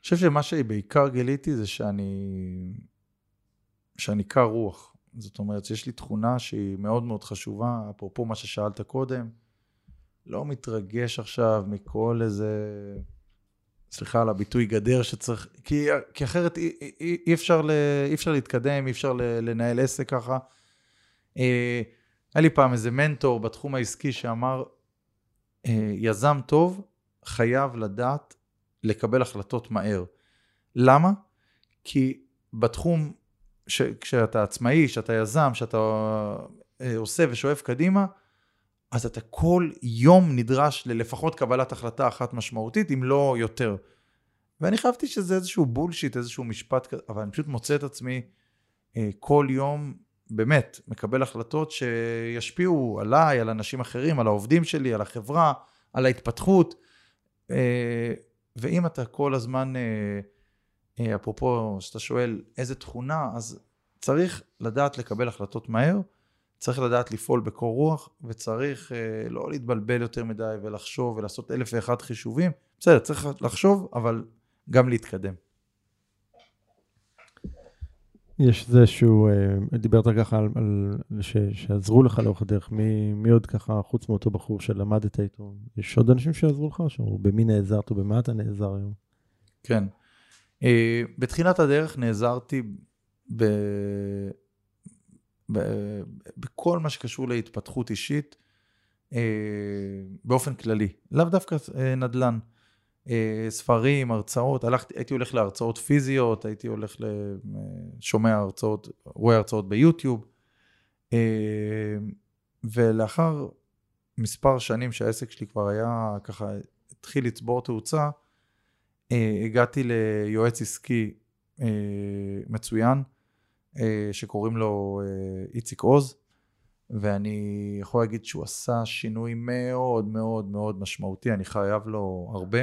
חושב שמה שבעיקר גיליתי זה שאני, שאני קר רוח. זאת אומרת שיש לי תכונה שהיא מאוד מאוד חשובה, אפרופו מה ששאלת קודם, לא מתרגש עכשיו מכל איזה, סליחה על הביטוי גדר שצריך, כי, כי אחרת אי, אי, אי, אפשר ל, אי אפשר להתקדם, אי אפשר לנהל עסק ככה. אה, היה לי פעם איזה מנטור בתחום העסקי שאמר, אה, יזם טוב חייב לדעת לקבל החלטות מהר. למה? כי בתחום, ש, כשאתה עצמאי, כשאתה יזם, כשאתה אה, עושה ושואף קדימה, אז אתה כל יום נדרש ללפחות קבלת החלטה אחת משמעותית, אם לא יותר. ואני חשבתי שזה איזשהו בולשיט, איזשהו משפט כזה, אבל אני פשוט מוצא את עצמי אה, כל יום, באמת, מקבל החלטות שישפיעו עליי, על אנשים אחרים, על העובדים שלי, על החברה, על ההתפתחות. אה, ואם אתה כל הזמן, אה, אפרופו, שאתה שואל איזה תכונה, אז צריך לדעת לקבל החלטות מהר, צריך לדעת לפעול בקור רוח, וצריך אה, לא להתבלבל יותר מדי ולחשוב ולעשות אלף ואחד חישובים. בסדר, צריך לחשוב, אבל גם להתקדם. יש איזשהו, אה, דיברת ככה על, על ש, שעזרו לך לאורך הדרך, מי, מי עוד ככה, חוץ מאותו בחור שלמדת איתו, יש עוד אנשים שעזרו לך, או במי נעזרת או במה אתה נעזר היום? כן. אה, בתחילת הדרך נעזרתי ב... בכל מה שקשור להתפתחות אישית אה, באופן כללי, לאו דווקא נדל"ן. ספרים, הרצאות, הלכתי, הייתי הולך להרצאות פיזיות, הייתי הולך לשומע הרצאות, רואה הרצאות ביוטיוב, ולאחר מספר שנים שהעסק שלי כבר היה ככה, התחיל לצבור תאוצה, הגעתי ליועץ עסקי מצוין, שקוראים לו איציק עוז, ואני יכול להגיד שהוא עשה שינוי מאוד מאוד מאוד משמעותי, אני חייב לו הרבה.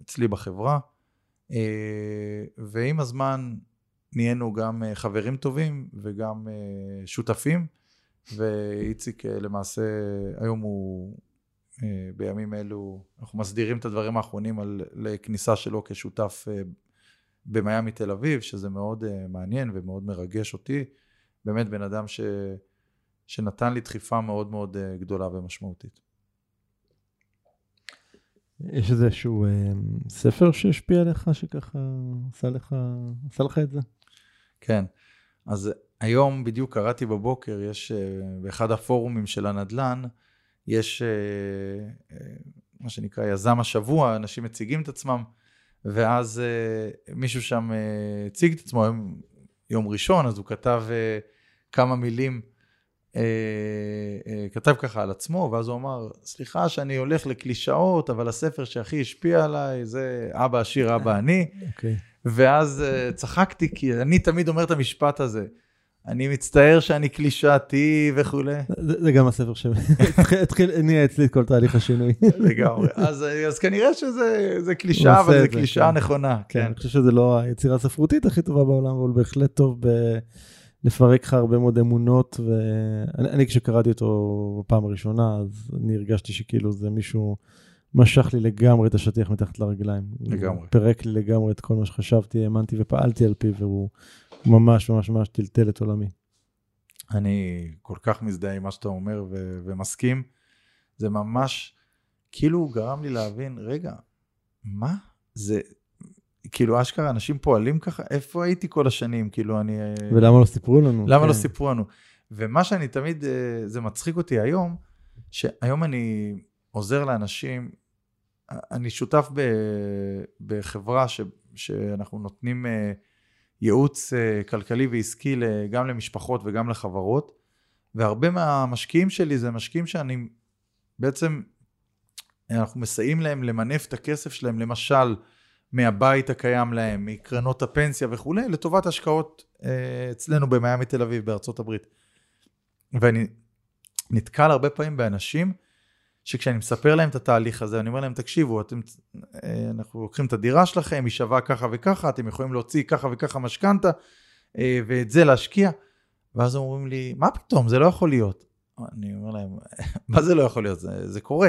אצלי בחברה, ועם הזמן נהיינו גם חברים טובים וגם שותפים, ואיציק למעשה היום הוא, בימים אלו, אנחנו מסדירים את הדברים האחרונים על, לכניסה שלו כשותף במיאמי תל אביב, שזה מאוד מעניין ומאוד מרגש אותי, באמת בן אדם ש, שנתן לי דחיפה מאוד מאוד גדולה ומשמעותית. יש איזשהו אה, ספר שהשפיע עליך, שככה עשה לך, עשה לך את זה? כן. אז היום בדיוק קראתי בבוקר, יש אה, באחד הפורומים של הנדל"ן, יש אה, אה, מה שנקרא יזם השבוע, אנשים מציגים את עצמם, ואז אה, מישהו שם אה, הציג את עצמו, היום יום ראשון, אז הוא כתב אה, כמה מילים. אה, אה, כתב ככה על עצמו, ואז הוא אמר, סליחה שאני הולך לקלישאות, אבל הספר שהכי השפיע עליי זה אבא עשיר, אבא אני. Okay. אוקיי. ואז אה, צחקתי, כי אני תמיד אומר את המשפט הזה. אני מצטער שאני קלישאתי וכולי. זה, גם הספר שהתחיל, הניע אצלי את כל תהליך השינוי. לגמרי. אז, כנראה שזה קלישאה, אבל זה קלישאה כן. נכונה. כן. כן, אני חושב שזה לא היצירה הספרותית הכי טובה בעולם, אבל בהחלט טוב. לפרק לך הרבה מאוד אמונות, ואני כשקראתי אותו בפעם הראשונה, אז אני הרגשתי שכאילו זה מישהו משך לי לגמרי את השטיח מתחת לרגליים. לגמרי. פירק לי לגמרי את כל מה שחשבתי, האמנתי ופעלתי על פיו, והוא ממש ממש ממש טלטל את עולמי. אני כל כך מזדהה עם מה שאתה אומר ו- ומסכים. זה ממש, כאילו גרם לי להבין, רגע, מה? זה, כאילו אשכרה אנשים פועלים ככה, איפה הייתי כל השנים? כאילו אני... ולמה לא סיפרו לנו? למה לא כן. לא סיפרו לנו? ומה שאני תמיד, אה, זה מצחיק אותי היום, שהיום אני עוזר לאנשים, אני שותף ב, בחברה ש, שאנחנו נותנים אה, ייעוץ אה, כלכלי ועסקי גם למשפחות וגם לחברות, והרבה מהמשקיעים שלי זה משקיעים שאני בעצם אנחנו מסייעים להם למנף את הכסף שלהם, למשל, מהבית הקיים להם, מקרנות הפנסיה וכולי, לטובת השקעות אה, אצלנו במיאמי תל אביב, בארצות הברית. ואני נתקל הרבה פעמים באנשים, שכשאני מספר להם את התהליך הזה, אני אומר להם, תקשיבו, אתם, אה, אנחנו לוקחים את הדירה שלכם, היא שווה ככה וככה, אתם יכולים להוציא ככה וככה משכנתה, אה, ואת זה להשקיע. ואז אומרים לי, מה פתאום, זה לא יכול להיות. אני אומר להם, (laughs) מה זה לא יכול להיות? זה, זה קורה.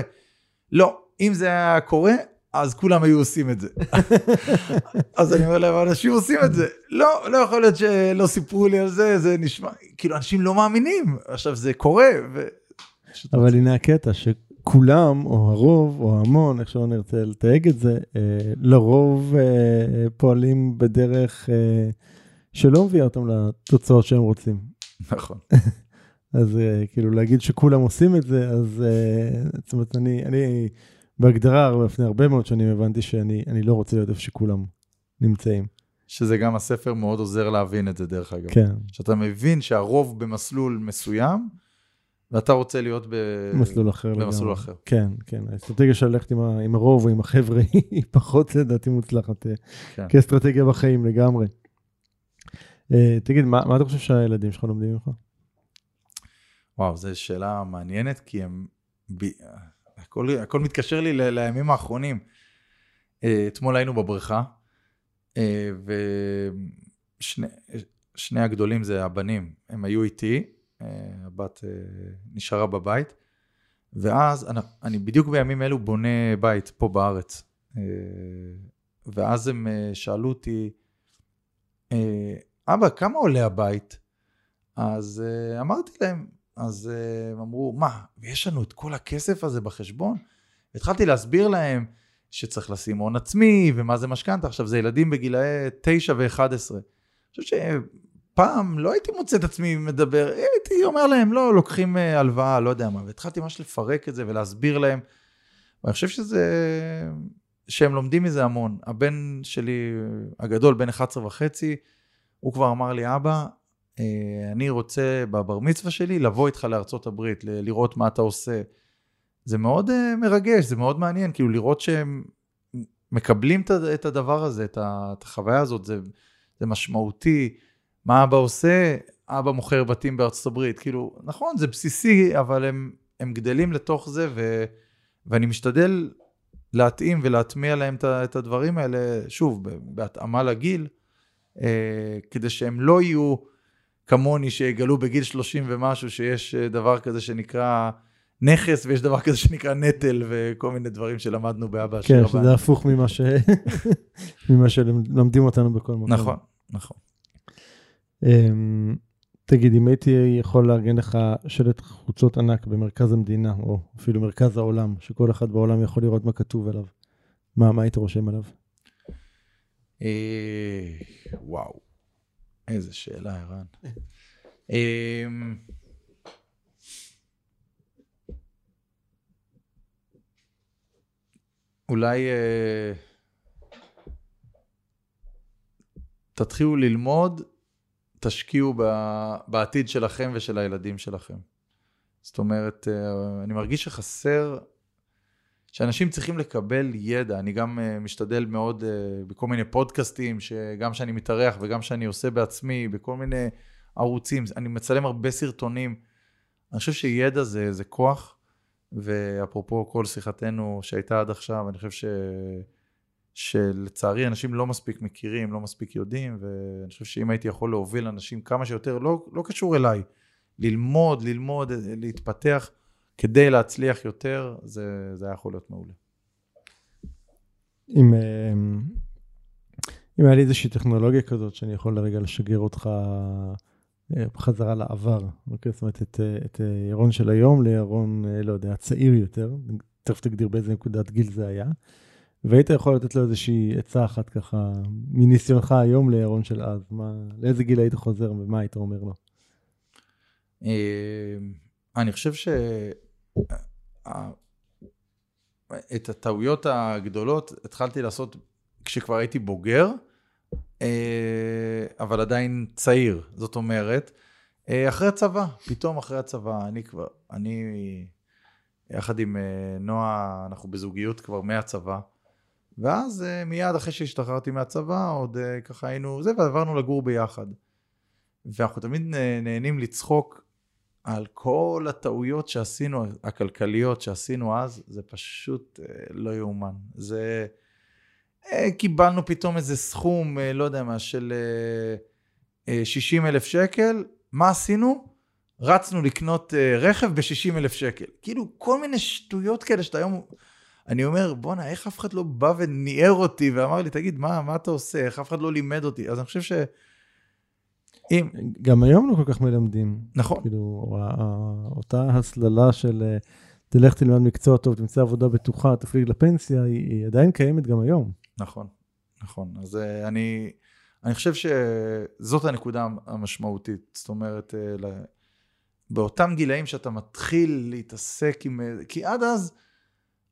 לא, אם זה היה קורה, אז כולם היו עושים את זה. (laughs) אז אני אומר להם, אנשים עושים את זה. לא, לא יכול להיות שלא סיפרו לי על זה, זה נשמע, כאילו, אנשים לא מאמינים. עכשיו, זה קורה, ו... אבל הנה הקטע, שכולם, או הרוב, או המון, איך שלא נרצה לתייג את זה, אה, לרוב אה, פועלים בדרך אה, שלא מביאה אותם לתוצאות שהם רוצים. נכון. (laughs) אז כאילו להגיד שכולם עושים את זה, אז זאת אומרת, אני, אני בהגדרה, לפני הרבה מאוד שנים הבנתי שאני לא רוצה להיות איפה שכולם נמצאים. שזה גם הספר מאוד עוזר להבין את זה, דרך אגב. כן. שאתה מבין שהרוב במסלול מסוים, ואתה רוצה להיות במסלול אחר. במסלול אחר. כן, כן. האסטרטגיה של ללכת עם, עם הרוב או עם החבר'ה (laughs) היא פחות, לדעתי, מוצלחת. אה, כן. כאסטרטגיה בחיים לגמרי. Uh, תגיד, מה, מה אתה חושב שהילדים שלך לומדים ממך? וואו, זו שאלה מעניינת, כי הם... ב... הכל, הכל מתקשר לי ל... לימים האחרונים. Uh, אתמול היינו בבריכה, uh, ושני הגדולים זה הבנים, הם היו איתי, הבת נשארה בבית, ואז אני, בדיוק בימים אלו בונה בית פה בארץ. ואז הם שאלו אותי, אבא, כמה עולה הבית? אז אמרתי להם, אז הם אמרו, מה, יש לנו את כל הכסף הזה בחשבון? התחלתי להסביר להם שצריך לשים הון עצמי, ומה זה משכנתה. עכשיו, זה ילדים בגילאי 9 ו-11. אני חושב שפעם לא הייתי מוצא את עצמי מדבר, הייתי אומר להם, לא, לוקחים אה, הלוואה, לא יודע מה. והתחלתי ממש לפרק את זה ולהסביר להם. ואני חושב שזה, שהם לומדים מזה המון. הבן שלי, הגדול, בן 11 וחצי, הוא כבר אמר לי, אבא, אה, אני רוצה בבר מצווה שלי לבוא איתך לארצות הברית, לראות מה אתה עושה. זה מאוד אה, מרגש, זה מאוד מעניין, כאילו לראות שהם מקבלים את הדבר הזה, את החוויה הזאת, זה, זה משמעותי. מה אבא עושה? אבא מוכר בתים בארצות הברית. כאילו, נכון, זה בסיסי, אבל הם, הם גדלים לתוך זה, ו, ואני משתדל להתאים ולהטמיע להם את הדברים האלה, שוב, בהתאמה לגיל, אה, כדי שהם לא יהיו כמוני, שיגלו בגיל 30 ומשהו שיש אה, דבר כזה שנקרא נכס, ויש דבר כזה שנקרא נטל, וכל מיני דברים שלמדנו באבא אשר כן, שזה הפוך ממה, ש... (laughs) ממה שלמדים אותנו בכל מקום. נכון, נכון. אמ, תגיד, אם הייתי יכול לארגן לך שלט חוצות ענק במרכז המדינה, או אפילו מרכז העולם, שכל אחד בעולם יכול לראות מה כתוב עליו, מה, מה היית רושם עליו? אה, וואו, איזה שאלה, ערן. (laughs) אמ, אולי אה, תתחילו ללמוד, תשקיעו בעתיד שלכם ושל הילדים שלכם. זאת אומרת, אה, אני מרגיש שחסר שאנשים צריכים לקבל ידע. אני גם uh, משתדל מאוד uh, בכל מיני פודקאסטים, שגם שאני מתארח וגם שאני עושה בעצמי, בכל מיני ערוצים, אני מצלם הרבה סרטונים. אני חושב שידע זה, זה כוח, ואפרופו כל שיחתנו שהייתה עד עכשיו, אני חושב ש... שלצערי אנשים לא מספיק מכירים, לא מספיק יודעים, ואני חושב שאם הייתי יכול להוביל אנשים כמה שיותר, לא, לא קשור אליי, ללמוד, ללמוד, להתפתח, כדי להצליח יותר, זה, זה היה יכול להיות מעולה. אם, אה, אם היה לי איזושהי טכנולוגיה כזאת שאני יכול לרגע לשגר אותך אה, בחזרה לעבר, אוקיי? זאת אומרת, את, את אה, ירון של היום לירון, לא יודע, צעיר יותר, תכף תגדיר באיזה נקודת גיל זה היה, והיית יכול לתת לו איזושהי עצה אחת ככה, מניסיונך היום לירון של אז, מה, לאיזה גיל היית חוזר ומה היית אומר לו? אני חושב ש... את הטעויות הגדולות התחלתי לעשות כשכבר הייתי בוגר, אה, אבל עדיין צעיר. זאת אומרת, אה, אחרי הצבא, פתאום אחרי הצבא, אני כבר, אני יחד עם אה, נועה, אנחנו בזוגיות כבר מהצבא. ואז אה, מיד אחרי שהשתחררתי מהצבא, עוד אה, ככה היינו זה, ועברנו לגור ביחד. ואנחנו תמיד נהנים לצחוק על כל הטעויות שעשינו, הכלכליות שעשינו אז, זה פשוט אה, לא יאומן. זה... קיבלנו פתאום איזה סכום, לא יודע מה, של אה, אה, 60 אלף שקל, מה עשינו? רצנו לקנות רכב ב-60 אלף שקל. כאילו, כל מיני שטויות כאלה שאתה היום... אני אומר, בואנה, איך אף אחד לא בא וניער אותי ואמר לי, תגיד, מה, מה אתה עושה? איך אף אחד לא לימד אותי? אז אני חושב ש... אם... גם היום לא כל כך מלמדים. נכון. כאילו, אותה הסללה של אה, תלך תלמד מקצוע טוב, תמצא עבודה בטוחה, תפליג לפנסיה, היא, היא עדיין קיימת גם היום. נכון, נכון. אז אה, אני, אני חושב שזאת הנקודה המשמעותית. זאת אומרת, אה, באותם גילאים שאתה מתחיל להתעסק עם... כי עד אז,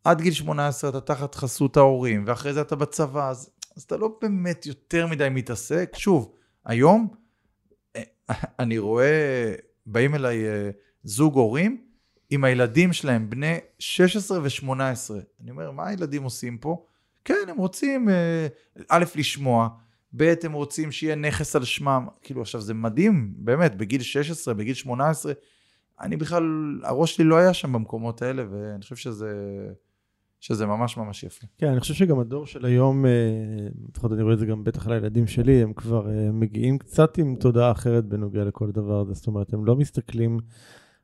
עד גיל 18 אתה תחת חסות ההורים, ואחרי זה אתה בצבא, אז, אז אתה לא באמת יותר מדי מתעסק. שוב, היום אה, (laughs) אני רואה, באים אליי אה, זוג הורים עם הילדים שלהם, בני 16 ו-18. אני אומר, מה הילדים עושים פה? כן, הם רוצים, אה, א', לשמוע, ב', הם רוצים שיהיה נכס על שמם. כאילו, עכשיו, זה מדהים, באמת, בגיל 16, בגיל 18, אני בכלל, הראש שלי לא היה שם במקומות האלה, ואני חושב שזה, שזה ממש ממש יפה. כן, אני חושב שגם הדור של היום, אה, לפחות אני רואה את זה גם בטח על הילדים שלי, הם כבר אה, מגיעים קצת עם תודעה אחרת בנוגע לכל דבר הזה. זאת אומרת, הם לא מסתכלים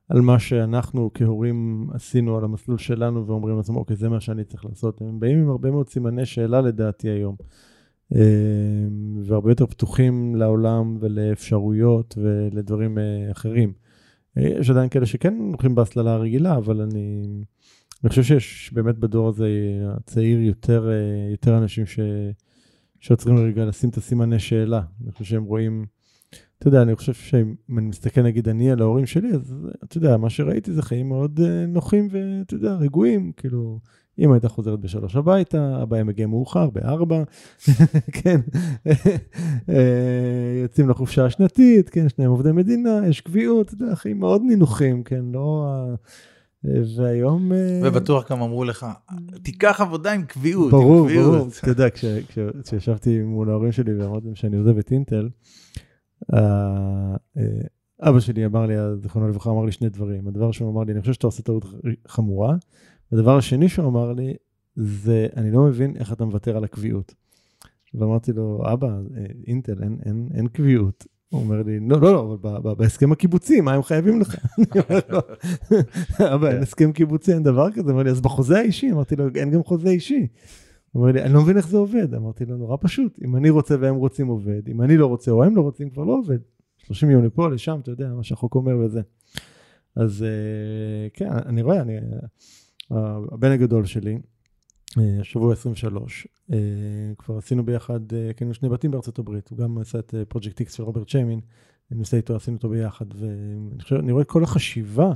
על מה שאנחנו כהורים עשינו על המסלול שלנו ואומרים לעצמם, אוקיי, זה מה שאני צריך לעשות. הם באים עם הרבה מאוד סימני שאלה לדעתי היום. אה, והרבה יותר פתוחים לעולם ולאפשרויות ולדברים אחרים. יש עדיין כאלה שכן הולכים בהסללה הרגילה, אבל אני, אני חושב שיש באמת בדור הזה הצעיר יותר, אה, יותר אנשים ש, שעוצרים רגע לשים את הסימני שאלה. אני חושב שהם רואים, אתה יודע, אני חושב שאם אני מסתכל נגיד אני על ההורים שלי, אז אתה יודע, מה שראיתי זה חיים מאוד אה, נוחים ואתה יודע, רגועים, כאילו, אמא הייתה חוזרת בשלוש הביתה, אבא היה מגיע מאוחר, בארבע, (laughs) כן, אה, יוצאים לחופשה השנתית, כן, שניהם עובדי מדינה, יש קביעות, אתה יודע, חיים מאוד נינוחים, כן, לא... והיום... אה, ובטוח גם אמרו לך, תיקח עבודה עם קביעות, ברור, עם קביעות. ברור. אתה יודע, כש- כש- כשישבתי מול ההורים שלי ואמרתי להם שאני עוזב את אינטל, אה, אבא שלי אמר לי, זיכרונו לברכה, אמר לי שני דברים. הדבר הראשון, הוא אמר לי, אני חושב שאתה עושה טעות חמורה. הדבר השני שהוא אמר לי, זה, אני לא מבין איך אתה מוותר על הקביעות. ואמרתי לו, אבא, אה, אינטל, אין, אין, אין קביעות. הוא אומר לי, לא, לא, לא, אבל בהסכם הקיבוצי, מה הם חייבים לך? (laughs) אני אומר לו, אבא, אין הסכם קיבוצי, אין דבר כזה. אומר לי, אז בחוזה האישי, אמרתי לו, אין גם חוזה אישי. הוא אומר לי, אני לא מבין איך זה עובד. אמרתי לו, נורא פשוט, אם אני רוצה והם רוצים עובד, אם אני לא רוצה או הם לא רוצים, כבר לא עובד. 30 יום לפה, לשם, אתה יודע, מה שהחוק אומר וזה. אז אה, כן, אני רואה, אני, אה, הבן הגדול שלי, השבוע 23, אה, כבר עשינו ביחד, אה, קנינו שני בתים בארצות הברית, הוא גם עשה את פרויקט איקס של רוברט שיימין, אני עושה איתו, עשינו אותו ביחד, ואני חושב, רואה כל החשיבה,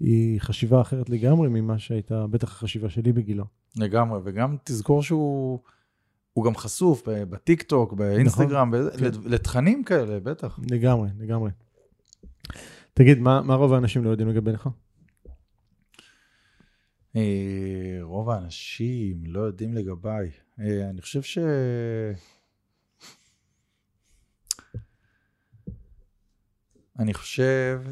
היא חשיבה אחרת לגמרי ממה שהייתה, בטח החשיבה שלי בגילו. לגמרי, וגם תזכור שהוא הוא גם חשוף בטיק טוק, באינסטגרם, בזה- כן. לת- לתכנים כאלה, בטח. לגמרי, לגמרי. תגיד, מה, מה רוב האנשים לא יודעים לגביך? אה, רוב האנשים לא יודעים לגביי. אה, אני חושב ש... אני חושב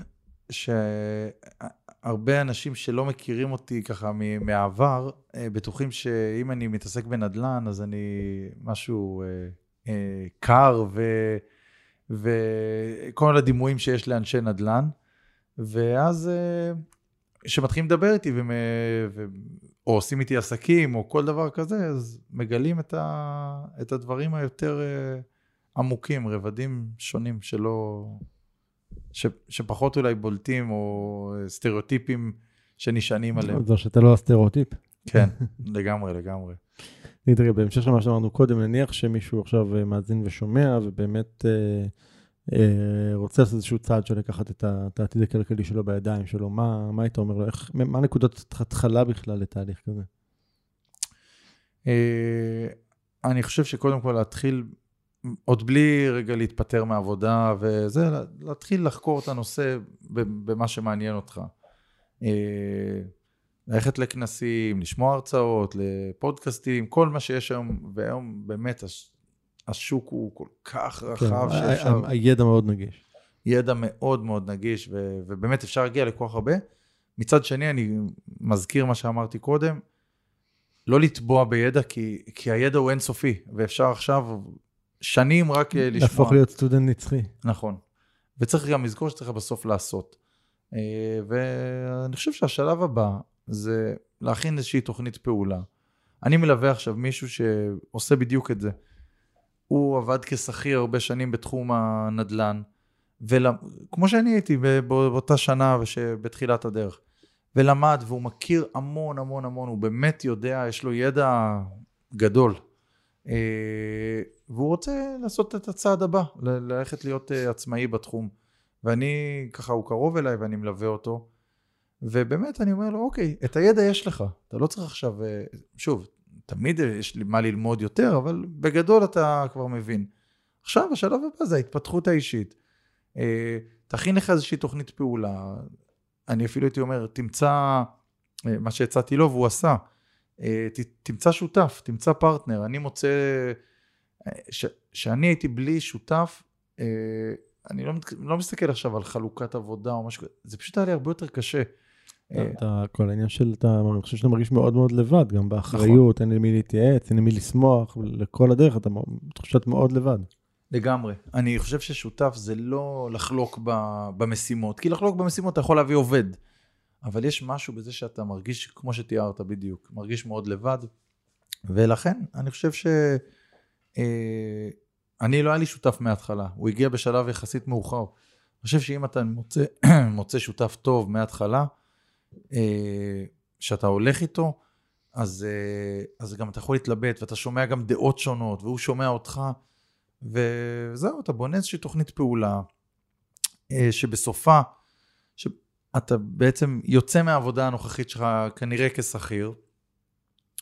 שהרבה אנשים שלא מכירים אותי ככה מהעבר, אה, בטוחים שאם אני מתעסק בנדל"ן, אז אני משהו קר ו... וכל הדימויים שיש לאנשי נדל"ן. ואז כשמתחילים לדבר איתי ומ... ו... או עושים איתי עסקים או כל דבר כזה, אז מגלים את, ה... את הדברים היותר אה, עמוקים, רבדים שונים שלא... ש... שפחות אולי בולטים או אה, סטריאוטיפים שנשענים עליהם. זו שאתה לא הסטריאוטיפ. כן, (laughs) לגמרי, לגמרי. רגע, בהמשך למה שאמרנו קודם, נניח שמישהו עכשיו אה, מאזין ושומע, ובאמת אה, רוצה לעשות איזשהו צעד של לקחת את העתיד הכלכלי שלו בידיים שלו, מה, מה היית אומר לו? איך, מה נקודת התחלה בכלל לתהליך כזה? אה, אני חושב שקודם כל להתחיל, עוד בלי רגע להתפטר מעבודה וזה, לה- להתחיל לחקור את הנושא במה שמעניין אותך. אה, ללכת לכנסים, לשמוע הרצאות, לפודקאסטים, כל מה שיש היום, והיום באמת השוק הוא כל כך רחב כן, שאפשר... הידע מאוד נגיש. ידע מאוד מאוד נגיש, ו- ובאמת אפשר להגיע לכל כך הרבה. מצד שני, אני מזכיר מה שאמרתי קודם, לא לטבוע בידע, כי, כי הידע הוא אינסופי, ואפשר עכשיו שנים רק אה, לשמוע. להפוך להיות סטודנט נצחי. נכון. וצריך גם לזכור שצריך בסוף לעשות. אה, ואני חושב שהשלב הבא זה להכין איזושהי תוכנית פעולה. אני מלווה עכשיו מישהו שעושה בדיוק את זה. הוא עבד כשכיר הרבה שנים בתחום הנדל"ן, וכמו שאני הייתי באותה שנה בתחילת הדרך, ולמד והוא מכיר המון המון המון, הוא באמת יודע, יש לו ידע גדול. אה, והוא רוצה לעשות את הצעד הבא, ללכת להיות אה, עצמאי בתחום. ואני, ככה, הוא קרוב אליי ואני מלווה אותו. ובאמת, אני אומר לו, אוקיי, את הידע יש לך. אתה לא צריך עכשיו, אה, שוב, תמיד יש לי מה ללמוד יותר, אבל בגדול אתה כבר מבין. עכשיו, השלב הבא זה ההתפתחות האישית. אה, תכין לך איזושהי תוכנית פעולה. אני אפילו הייתי אומר, תמצא, אה, מה שהצעתי לו והוא עשה, אה, תמצא שותף, תמצא פרטנר. אני מוצא, אה, ש- שאני הייתי בלי שותף, אני לא, לא מסתכל עכשיו על חלוקת עבודה או משהו זה פשוט היה לי הרבה יותר קשה. אה, אתה, כל העניין של, אתה, אני חושב שאתה מרגיש מאוד מאוד לבד, גם. באחריות, אין למי להתייעץ, אין למי לשמוח, לכל הדרך, אתה תחושת מאוד לבד. לגמרי. אני חושב ששותף זה לא לחלוק במשימות, כי לחלוק במשימות אתה יכול להביא עובד, אבל יש משהו בזה שאתה מרגיש, כמו שתיארת בדיוק, מרגיש מאוד לבד, ולכן אני חושב ש... אה, אני לא היה לי שותף מההתחלה, הוא הגיע בשלב יחסית מאוחר. אני חושב שאם אתה מוצא, (clears throat) מוצא שותף טוב מההתחלה, שאתה הולך איתו, אז, אה, אז גם אתה יכול להתלבט, ואתה שומע גם דעות שונות, והוא שומע אותך, וזהו, אתה בונה איזושהי תוכנית פעולה, אה, שבסופה, שאתה בעצם יוצא מהעבודה הנוכחית שלך כנראה כשכיר,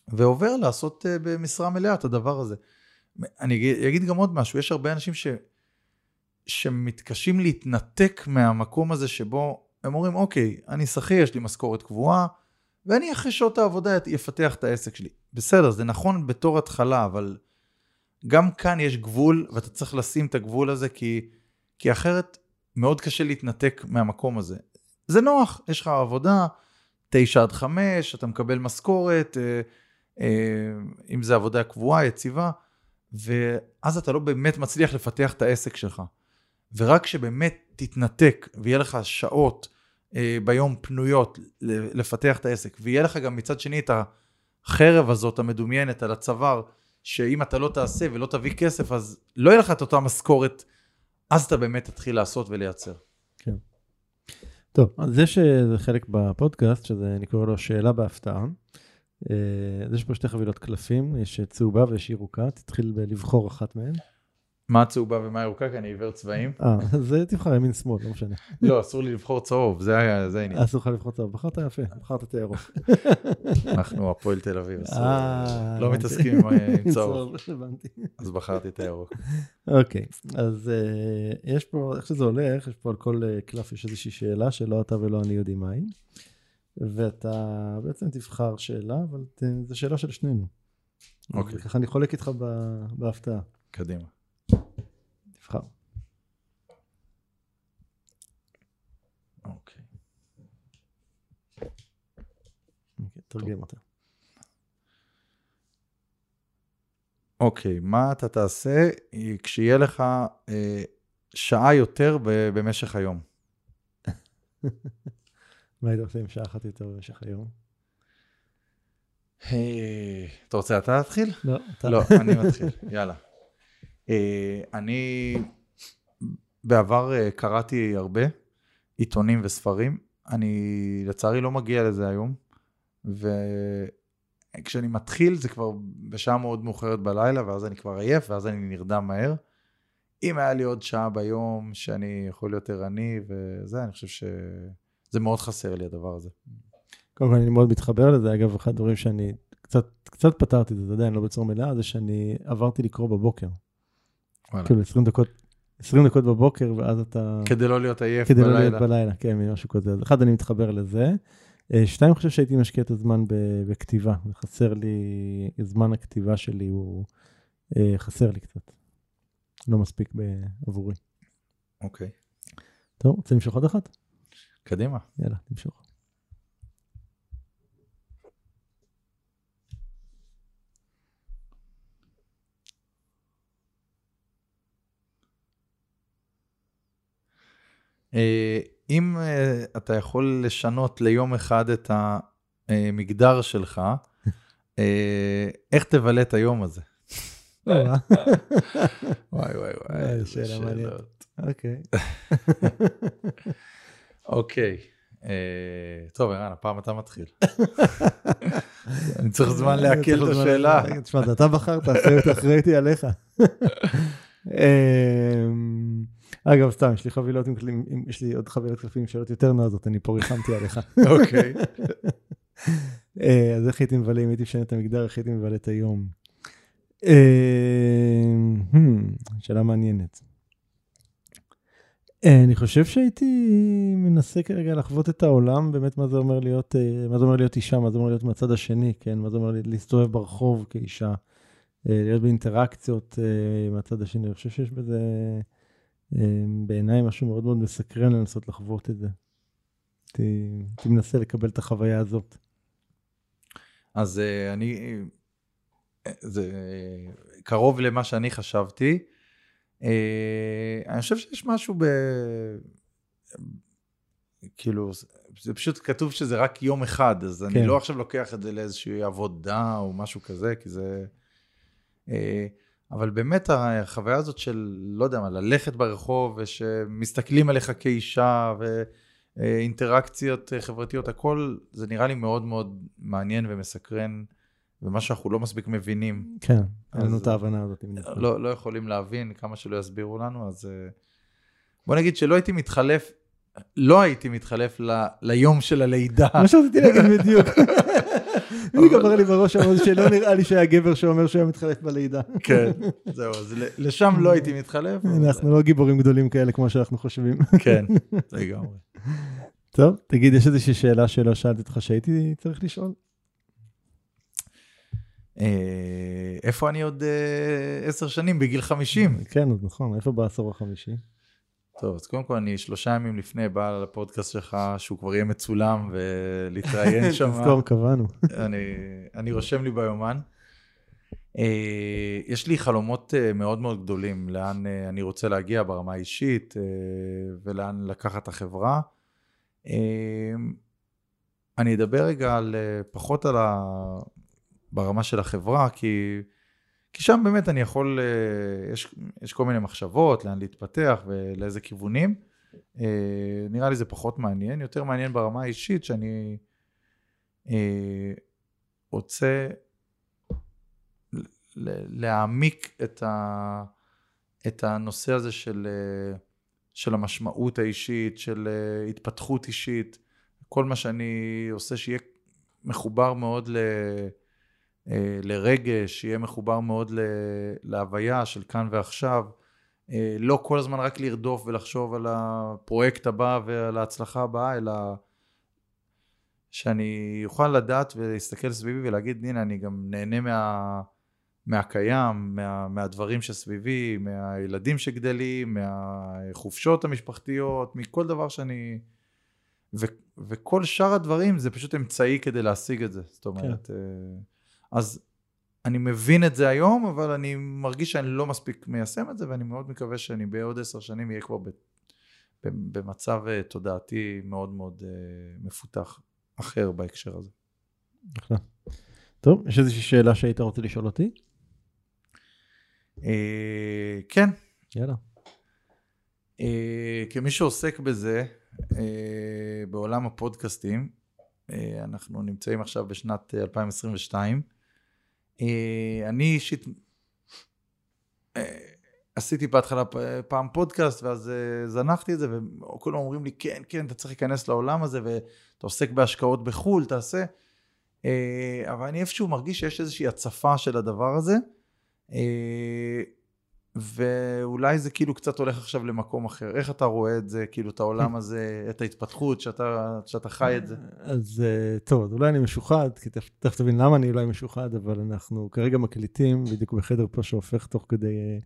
ועובר לעשות אה, במשרה מלאה את הדבר הזה. אני אגיד, אגיד גם עוד משהו, יש הרבה אנשים ש, שמתקשים להתנתק מהמקום הזה שבו הם אומרים, אוקיי, אני שכיר, יש לי משכורת קבועה, ואני אחרי שעות העבודה אפתח את העסק שלי. בסדר, זה נכון בתור התחלה, אבל גם כאן יש גבול, ואתה צריך לשים את הגבול הזה, כי, כי אחרת מאוד קשה להתנתק מהמקום הזה. זה נוח, יש לך עבודה, תשע עד חמש, אתה מקבל משכורת, אה, אה, אם זה עבודה קבועה, יציבה, ואז אתה לא באמת מצליח לפתח את העסק שלך. ורק כשבאמת תתנתק ויהיה לך שעות ביום פנויות לפתח את העסק, ויהיה לך גם מצד שני את החרב הזאת המדומיינת על הצוואר, שאם אתה לא תעשה ולא תביא כסף, אז לא יהיה לך את אותה משכורת, אז אתה באמת תתחיל לעשות ולייצר. כן. טוב, אז יש איזה חלק בפודקאסט, שזה אני קורא לו שאלה בהפתעה. אה, אז יש פה שתי חבילות קלפים, יש צהובה ויש ירוקה, תתחיל לבחור אחת מהן. מה הצהובה ומה הירוקה? כי אני עיוור צבעים. אה, אז תבחר ימין שמאל, לא משנה. לא, אסור לי לבחור צהוב, זה היה, זה העניין. אסור לך לבחור צהוב, בחרת יפה, בחרת את הירוק. אנחנו הפועל תל אביב, אסור- אה, לא. מתעסקים עם- עם צהוב. אז בחרתי את הירוק. אוקיי, אז אה, יש פה, איך שזה הולך, יש פה על כל אה, קלף יש איזושהי שאלה שלא אתה ולא אני יודעים מהי. ואתה בעצם תבחר שאלה, אבל זו שאלה של שנינו. אוקיי. ככה אני חולק איתך בהפתעה. קדימה. תבחר. אוקיי. אוקיי, תרגם אותה. אוקיי, מה אתה תעשה כשיהיה לך אה, שעה יותר ב- במשך היום? (laughs) מה היית עושה עם שעה אחת יותר במשך היום? אה, אתה רוצה אתה להתחיל? לא, אתה. לא, אני מתחיל, יאללה. אה, אני בעבר אה, קראתי הרבה עיתונים וספרים. אני לצערי לא מגיע לזה היום, וכשאני מתחיל זה כבר בשעה מאוד מאוחרת בלילה, ואז אני כבר עייף, ואז אני נרדם מהר. אם היה לי עוד שעה ביום שאני יכול להיות ערני וזה, אני חושב שזה מאוד חסר לי הדבר הזה. קודם כל אני מאוד מתחבר לזה, אגב, אחד הדברים שאני קצת, קצת פתרתי את זה, זה עדיין לא בצורה מלאה, זה שאני עברתי לקרוא בבוקר. וואלה. כאילו 20 דקות, 20 דקות בבוקר, ואז אתה... כדי לא להיות עייף כדי לא בלילה. להיות בלילה, כן, משהו כזה. אז אחד, אני מתחבר לזה. אה, שתיים, אני חושב שהייתי משקיע את הזמן בכתיבה. חסר לי, זמן הכתיבה שלי הוא אה, חסר לי קצת. לא מספיק עבורי. אוקיי. טוב, רוצה למשוך עוד אחת? קדימה. יאללה, תמשוך. אם אה, אתה יכול לשנות ליום אחד את המגדר שלך, (laughs) אה, איך תבלה את היום הזה? (laughs) וואי וואי וואי וואי, שאלה מעניינת. אוקיי. (laughs) אוקיי. טוב, ערן, הפעם אתה מתחיל. אני צריך זמן לעכל את השאלה. תשמע, אתה בחרת, אחראיתי עליך. אגב, סתם, יש לי חבילות עם כלים, יש לי עוד חבילות קלפים עם שאלות יותר נועזות, אני פה ריחמתי עליך. אוקיי. (laughs) אה, אז איך הייתי מבלה, אם הייתי משנה את המגדר, איך הייתי מבלה את היום? אמ, hmm, שאלה מעניינת. אה, אני חושב שהייתי מנסה כרגע לחוות את העולם, באמת מה זה אומר להיות, אה, מה זה אומר להיות אישה, מה זה אומר להיות מהצד השני, כן? מה זה אומר להסתובב ברחוב כאישה. אה, להיות באינטראקציות אה, מהצד השני. אני חושב שיש בזה אה, בעיניי משהו מאוד מאוד מסקרן לנסות לחוות את זה. הייתי מנסה לקבל את החוויה הזאת. אז אני, זה קרוב למה שאני חשבתי. אני חושב שיש משהו ב... כאילו, זה פשוט כתוב שזה רק יום אחד, אז כן. אני לא עכשיו לוקח את זה לאיזושהי עבודה או משהו כזה, כי זה... אבל באמת החוויה הזאת של, לא יודע מה, ללכת ברחוב ושמסתכלים עליך כאישה ואינטראקציות חברתיות, הכל, זה נראה לי מאוד מאוד מעניין ומסקרן, ומה שאנחנו לא מספיק מבינים. כן, אין לנו את ההבנה הזאת. לא, לא יכולים להבין כמה שלא יסבירו לנו, אז אה, בוא נגיד שלא הייתי מתחלף, לא הייתי מתחלף ל, ליום של הלידה. מה שרציתי להגיד בדיוק. (laughs) בדיוק עבר לי בראש שלא נראה לי שהיה גבר שאומר שהוא היה מתחלף בלידה. כן, זהו, אז לשם לא הייתי מתחלף. אנחנו לא גיבורים גדולים כאלה כמו שאנחנו חושבים. כן, לגמרי. טוב, תגיד, יש איזושהי שאלה שלא שאלתי אותך שהייתי צריך לשאול? אה, איפה אני עוד אה, עשר שנים, בגיל חמישים? כן, נכון, איפה בעשור החמישי? טוב, אז קודם כל אני שלושה ימים לפני בא לפודקאסט שלך, שהוא כבר יהיה מצולם ולהתראיין (laughs) שם. תזכור, קבענו. אני, אני רושם לי ביומן. אה, יש לי חלומות אה, מאוד מאוד גדולים, לאן אה, אני רוצה להגיע ברמה האישית ולאן לקחת את החברה. אני אדבר רגע על, פחות על ה... ברמה של החברה, כי כי שם באמת אני יכול, אה, יש, יש כל מיני מחשבות, לאן להתפתח ולאיזה כיוונים. אה, נראה לי זה פחות מעניין, יותר מעניין ברמה האישית שאני אה, רוצה להעמיק את, ה, את הנושא הזה של, של המשמעות האישית, של התפתחות אישית, כל מה שאני עושה שיהיה מחובר מאוד ל... אה, לרגש, שיהיה מחובר מאוד להוויה של כאן ועכשיו. אה, לא כל הזמן רק לרדוף ולחשוב על הפרויקט הבא ועל ההצלחה הבאה, אלא שאני אוכל לדעת ולהסתכל סביבי ולהגיד, הנה, אני גם נהנה מה, מהקיים, מה, מהדברים שסביבי, מהילדים שגדלים, מהחופשות המשפחתיות, מכל דבר שאני... ו, וכל שאר הדברים זה פשוט אמצעי כדי להשיג את זה. זאת אומרת... כן. אז אני מבין את זה היום, אבל אני מרגיש שאני לא מספיק מיישם את זה, ואני מאוד מקווה שאני בעוד עשר שנים אהיה כבר במצב אה, תודעתי מאוד מאוד אה, מפותח אחר בהקשר הזה. אחלה. טוב, יש איזושהי שאלה שהיית רוצה לשאול אותי? אה, כן. יאללה. כמי שעוסק בזה, בעולם הפודקאסטים, אנחנו נמצאים עכשיו בשנת 2022, אה, אני אישית אה, עשיתי בהתחלה פעם פודקאסט, ואז אה, זנחתי את זה, וכולם אומרים לי, כן, כן, אתה צריך להיכנס לעולם הזה, ואתה עוסק בהשקעות בחו"ל, תעשה. אבל אני איפשהו מרגיש שיש איזושהי הצפה של הדבר הזה. ואולי זה כאילו קצת הולך עכשיו למקום אחר. איך אתה רואה את זה, כאילו את העולם (laughs) הזה, את ההתפתחות, שאתה, שאתה חי את זה? אז אה, טוב, אז אולי אני משוחד, כי תכף תבין למה אני אולי משוחד, אבל אנחנו כרגע מקליטים, בדיוק בחדר פה שהופך תוך כדי אה,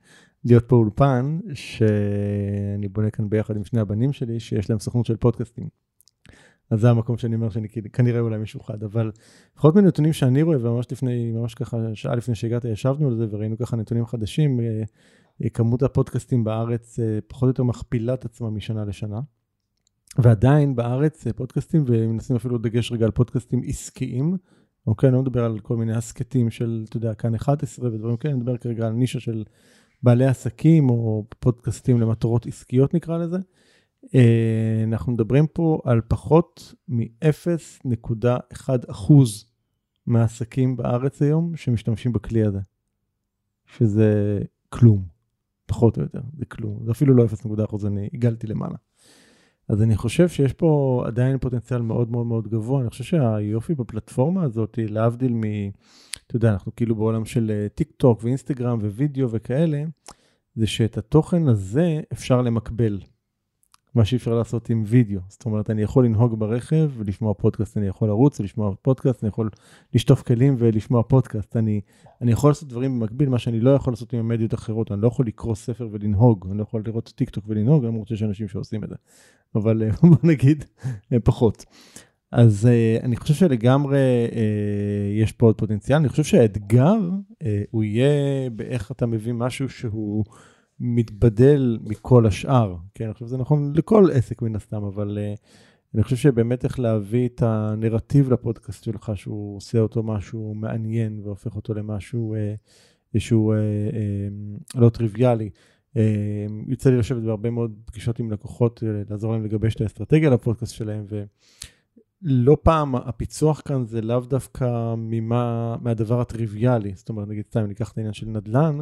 להיות פה אולפן, שאני בונה כאן ביחד עם שני הבנים שלי, שיש להם סוכנות של פודקאסטים. אז זה המקום שאני אומר שאני כאילו- כנראה אולי משוחד, אבל לפחות מנתונים שאני רואה, וממש לפני, ממש ככה, שעה לפני שהגעת, ישבנו על זה וראינו ככה נתונים חדשים, אה, אה, כמות הפודקאסטים בארץ אה, פחות או יותר מכפילה את עצמה משנה לשנה. ועדיין בארץ פודקאסטים, ומנסים אפילו דגש רגע על פודקאסטים עסקיים, אוקיי? אני לא מדבר על כל מיני הסכתים של, אתה יודע, כאן 11 ודברים כאלה, אני מדבר כרגע על נישה של בעלי עסקים, או פודקאסטים למטרות עסקיות נקרא לזה. אה, אנחנו מדברים פה על פחות מ-0.1 אחוז מהעסקים בארץ היום שמשתמשים בכלי הזה, שזה כלום, פחות או יותר, זה כלום, זה אפילו לא 0.1 אחוז, אני עיגלתי למעלה. אז אני חושב שיש פה עדיין פוטנציאל מאוד מאוד מאוד גבוה, אני חושב שהיופי בפלטפורמה הזאת, להבדיל מ... אתה יודע, אנחנו כאילו בעולם של אה, טיק טוק ואינסטגרם ווידאו וכאלה, זה שאת התוכן הזה אפשר למקבל. מה שאי אפשר לעשות עם וידאו. זאת אומרת, אני יכול לנהוג ברכב ולשמוע פודקאסט, אני יכול לרוץ ולשמוע פודקאסט, אני יכול לשטוף כלים ולשמוע פודקאסט. אני, אני יכול לעשות דברים במקביל, מה שאני לא יכול לעשות עם המדיות אחרות. אני לא יכול לקרוא ספר ולנהוג, אני לא יכול לראות טיק טוק ולנהוג, למרות שיש אנשים שעושים את זה. אבל אה, (laughs) בוא נגיד, אה, פחות. אז uh, אני חושב שלגמרי יש פה עוד פוטנציאל. אני חושב שהאתגר הוא יהיה באיך אתה מביא משהו שהוא... מתבדל מכל השאר, כן, עכשיו זה נכון לכל עסק מן הסתם, אבל uh, אני חושב שבאמת איך להביא את הנרטיב לפודקאסט שלך, שהוא עושה אותו משהו מעניין והופך אותו למשהו uh, שהוא uh, uh, לא טריוויאלי. Uh, יוצא לי לשבת בהרבה מאוד פגישות עם לקוחות, uh, לעזור להם לגבש את האסטרטגיה לפודקאסט שלהם, ולא פעם הפיצוח כאן זה לאו דווקא ממה, מהדבר הטריוויאלי, זאת אומרת, נגיד סתם, ניקח את העניין של נדל"ן,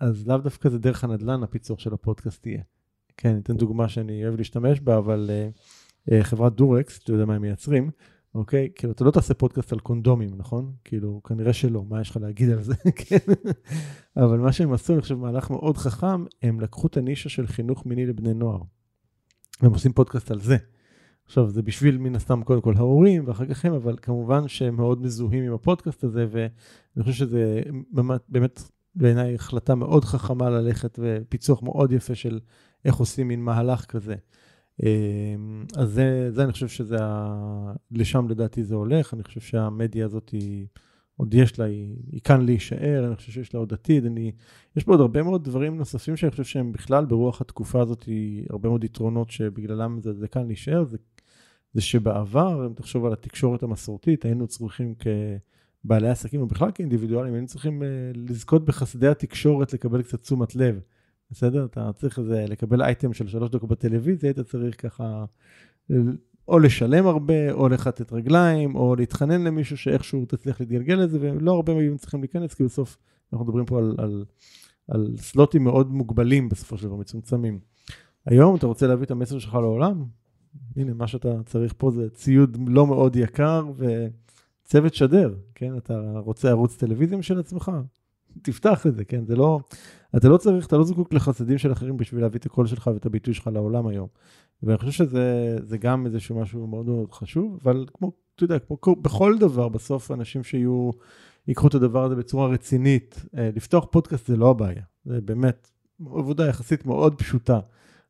אז לאו דווקא זה דרך הנדל"ן הפיצוח של הפודקאסט תהיה. כן, אתן דוגמה שאני אוהב להשתמש בה, אבל uh, uh, חברת דורקס, אתה יודע מה הם מייצרים, אוקיי? כאילו, אתה לא תעשה פודקאסט על קונדומים, נכון? כאילו, כנראה שלא, מה יש לך להגיד על זה, (laughs) כן? אבל מה שהם עשו, אני חושב, מהלך מאוד חכם, הם לקחו את הנישה של חינוך מיני לבני נוער. והם עושים פודקאסט על זה. עכשיו, זה בשביל מן הסתם קודם כל ההורים ואחר כך הם, אבל כמובן שהם מאוד מזוהים עם הפודקאסט הזה, ואני חושב שזה באמת, באמת בעיניי החלטה מאוד חכמה ללכת ופיצוח מאוד יפה של איך עושים מין מהלך כזה. אמ, אז זה, זה אני חושב שזה, ה... לשם לדעתי זה הולך, אני חושב שהמדיה הזאת היא, עוד יש לה, היא, היא כאן להישאר, אני חושב שיש לה עוד עתיד, אני, יש פה עוד הרבה מאוד דברים נוספים שאני חושב שהם בכלל ברוח התקופה הזאת, הרבה מאוד יתרונות שבגללם זה, זה כאן להישאר, זה, זה שבעבר, אם תחשוב על התקשורת המסורתית, היינו צריכים כ... בעלי עסקים, ובכלל כאינדיבידואלים, היינו צריכים uh, לזכות בחסדי התקשורת לקבל קצת תשומת לב. בסדר? אתה צריך איזה, לקבל אייטם של שלוש דקות בטלוויזיה, היית צריך ככה או לשלם הרבה, או לכתת רגליים, או להתחנן למישהו שאיכשהו תצליח להתגלגל לזה, ולא הרבה היו צריכים להיכנס, כי בסוף אנחנו מדברים פה על, על, על סלוטים מאוד מוגבלים בסופו של דבר, מצומצמים. היום אתה רוצה להביא את המסר שלך לעולם? הנה, מה שאתה צריך פה זה ציוד לא מאוד יקר, ו... צוות שדר, כן? אתה רוצה ערוץ טלוויזיה משל עצמך? תפתח את זה, כן? זה לא... אתה לא צריך, אתה לא זקוק לחסדים של אחרים בשביל להביא את הקול שלך ואת הביטוי שלך לעולם היום. ואני חושב שזה גם איזשהו משהו מאוד מאוד חשוב, אבל כמו, אתה יודע, כמו בכל דבר, בסוף אנשים שיהיו, ייקחו את הדבר הזה בצורה רצינית, אה, לפתוח פודקאסט זה לא הבעיה, זה באמת עבודה יחסית מאוד פשוטה.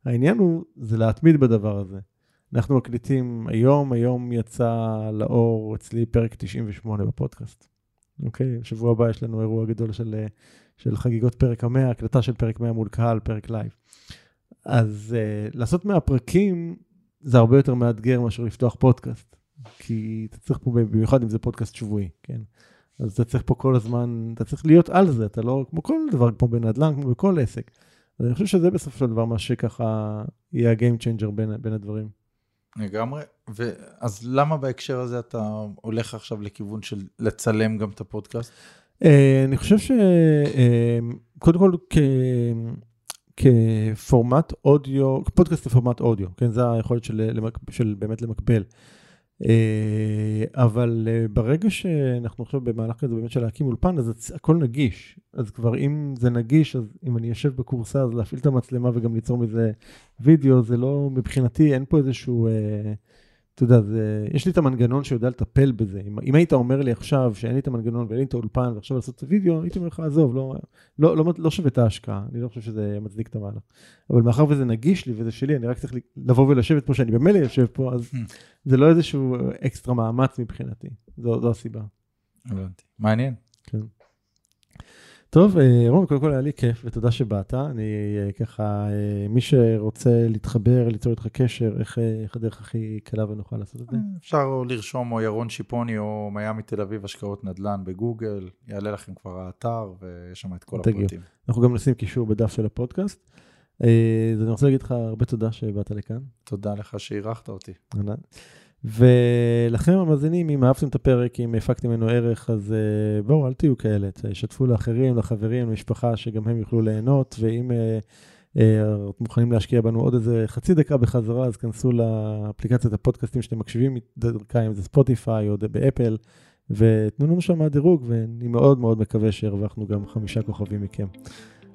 העניין הוא, זה להתמיד בדבר הזה. אנחנו מקליטים היום, היום יצא לאור אצלי פרק 98 בפודקאסט. אוקיי? בשבוע הבא יש לנו אירוע גדול של, של חגיגות פרק המאה, הקלטה של פרק 100 מול קהל, פרק live. אז אה, לעשות 100 פרקים זה הרבה יותר מאתגר מאשר לפתוח פודקאסט. כי אתה צריך פה, במיוחד אם זה פודקאסט שבועי, כן? אז אתה צריך פה כל הזמן, אתה צריך להיות על זה, אתה לא, כמו כל דבר, כמו בנדל"ן, כמו בכל עסק. אז אני חושב שזה בסופו של דבר מה שככה יהיה ה-game changer בין, בין הדברים. לגמרי. אז למה בהקשר הזה אתה הולך עכשיו לכיוון של לצלם גם את הפודקאסט? אה, אני חושב שקודם אה, כל כפורמט אודיו, פודקאסט לפורמט אודיו, כן, זה היכולת של, של באמת למקבל. אה, אבל אה, ברגע שאנחנו עכשיו במהלך כזה באמת של להקים אולפן, אז הכל נגיש. אז כבר אם זה נגיש, אז אם אני יושב בכורסה, אז להפעיל את המצלמה וגם ליצור מזה וידאו, זה לא, מבחינתי אין פה איזשהו, אה, אתה יודע, זה, יש לי את המנגנון שיודע לטפל בזה. אם, אם היית אומר לי עכשיו שאין לי את המנגנון ואין לי את האולפן ועכשיו לעשות את הוידאו, הייתי אומר לך, עזוב, לא, לא, לא, לא שווה את ההשקעה, אני לא חושב שזה מצדיק את המהלך. אבל מאחר וזה נגיש לי וזה שלי, אני רק צריך לבוא ולשבת פה, שאני במילא יושב פה, אז זה לא איזשהו אקסטרה מאמץ מבחינתי, זו, זו הסיבה. הבנתי. מעניין. טוב, אה, רון, קודם כל היה לי כיף, ותודה שבאת. אני אה, ככה, אה, מי שרוצה להתחבר, ליצור איתך קשר, איך, איך הדרך הכי קלה ונוחה לעשות את זה? אפשר או לרשום או ירון שיפוני או מיאמי תל אביב השקעות נדל"ן בגוגל, יעלה לכם כבר האתר ויש שם את כל תגיעו. הפרטים. אנחנו גם נשים קישור בדף של הפודקאסט. אז אני רוצה להגיד לך הרבה תודה שבאת לכאן. תודה לך שאירחת אותי. ולכם המאזינים, אם אהבתם את הפרק, אם הפקתם ממנו ערך, אז אה, בואו, אל תהיו כאלה, שתפו לאחרים, לחברים, למשפחה, שגם הם יוכלו ליהנות, ואם אתם מוכנים להשקיע בנו עוד איזה חצי דקה בחזרה, אז כנסו לאפליקציית הפודקאסטים שאתם מקשיבים דרכה, אם זה Spotify או באפל, ותנו לנו שם דירוג, ואני מאוד מאוד מקווה שהרווחנו גם חמישה כוכבים מכם.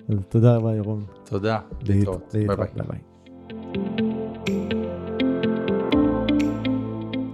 אז תודה רבה, ירון. תודה. להתראות. ביי ביי.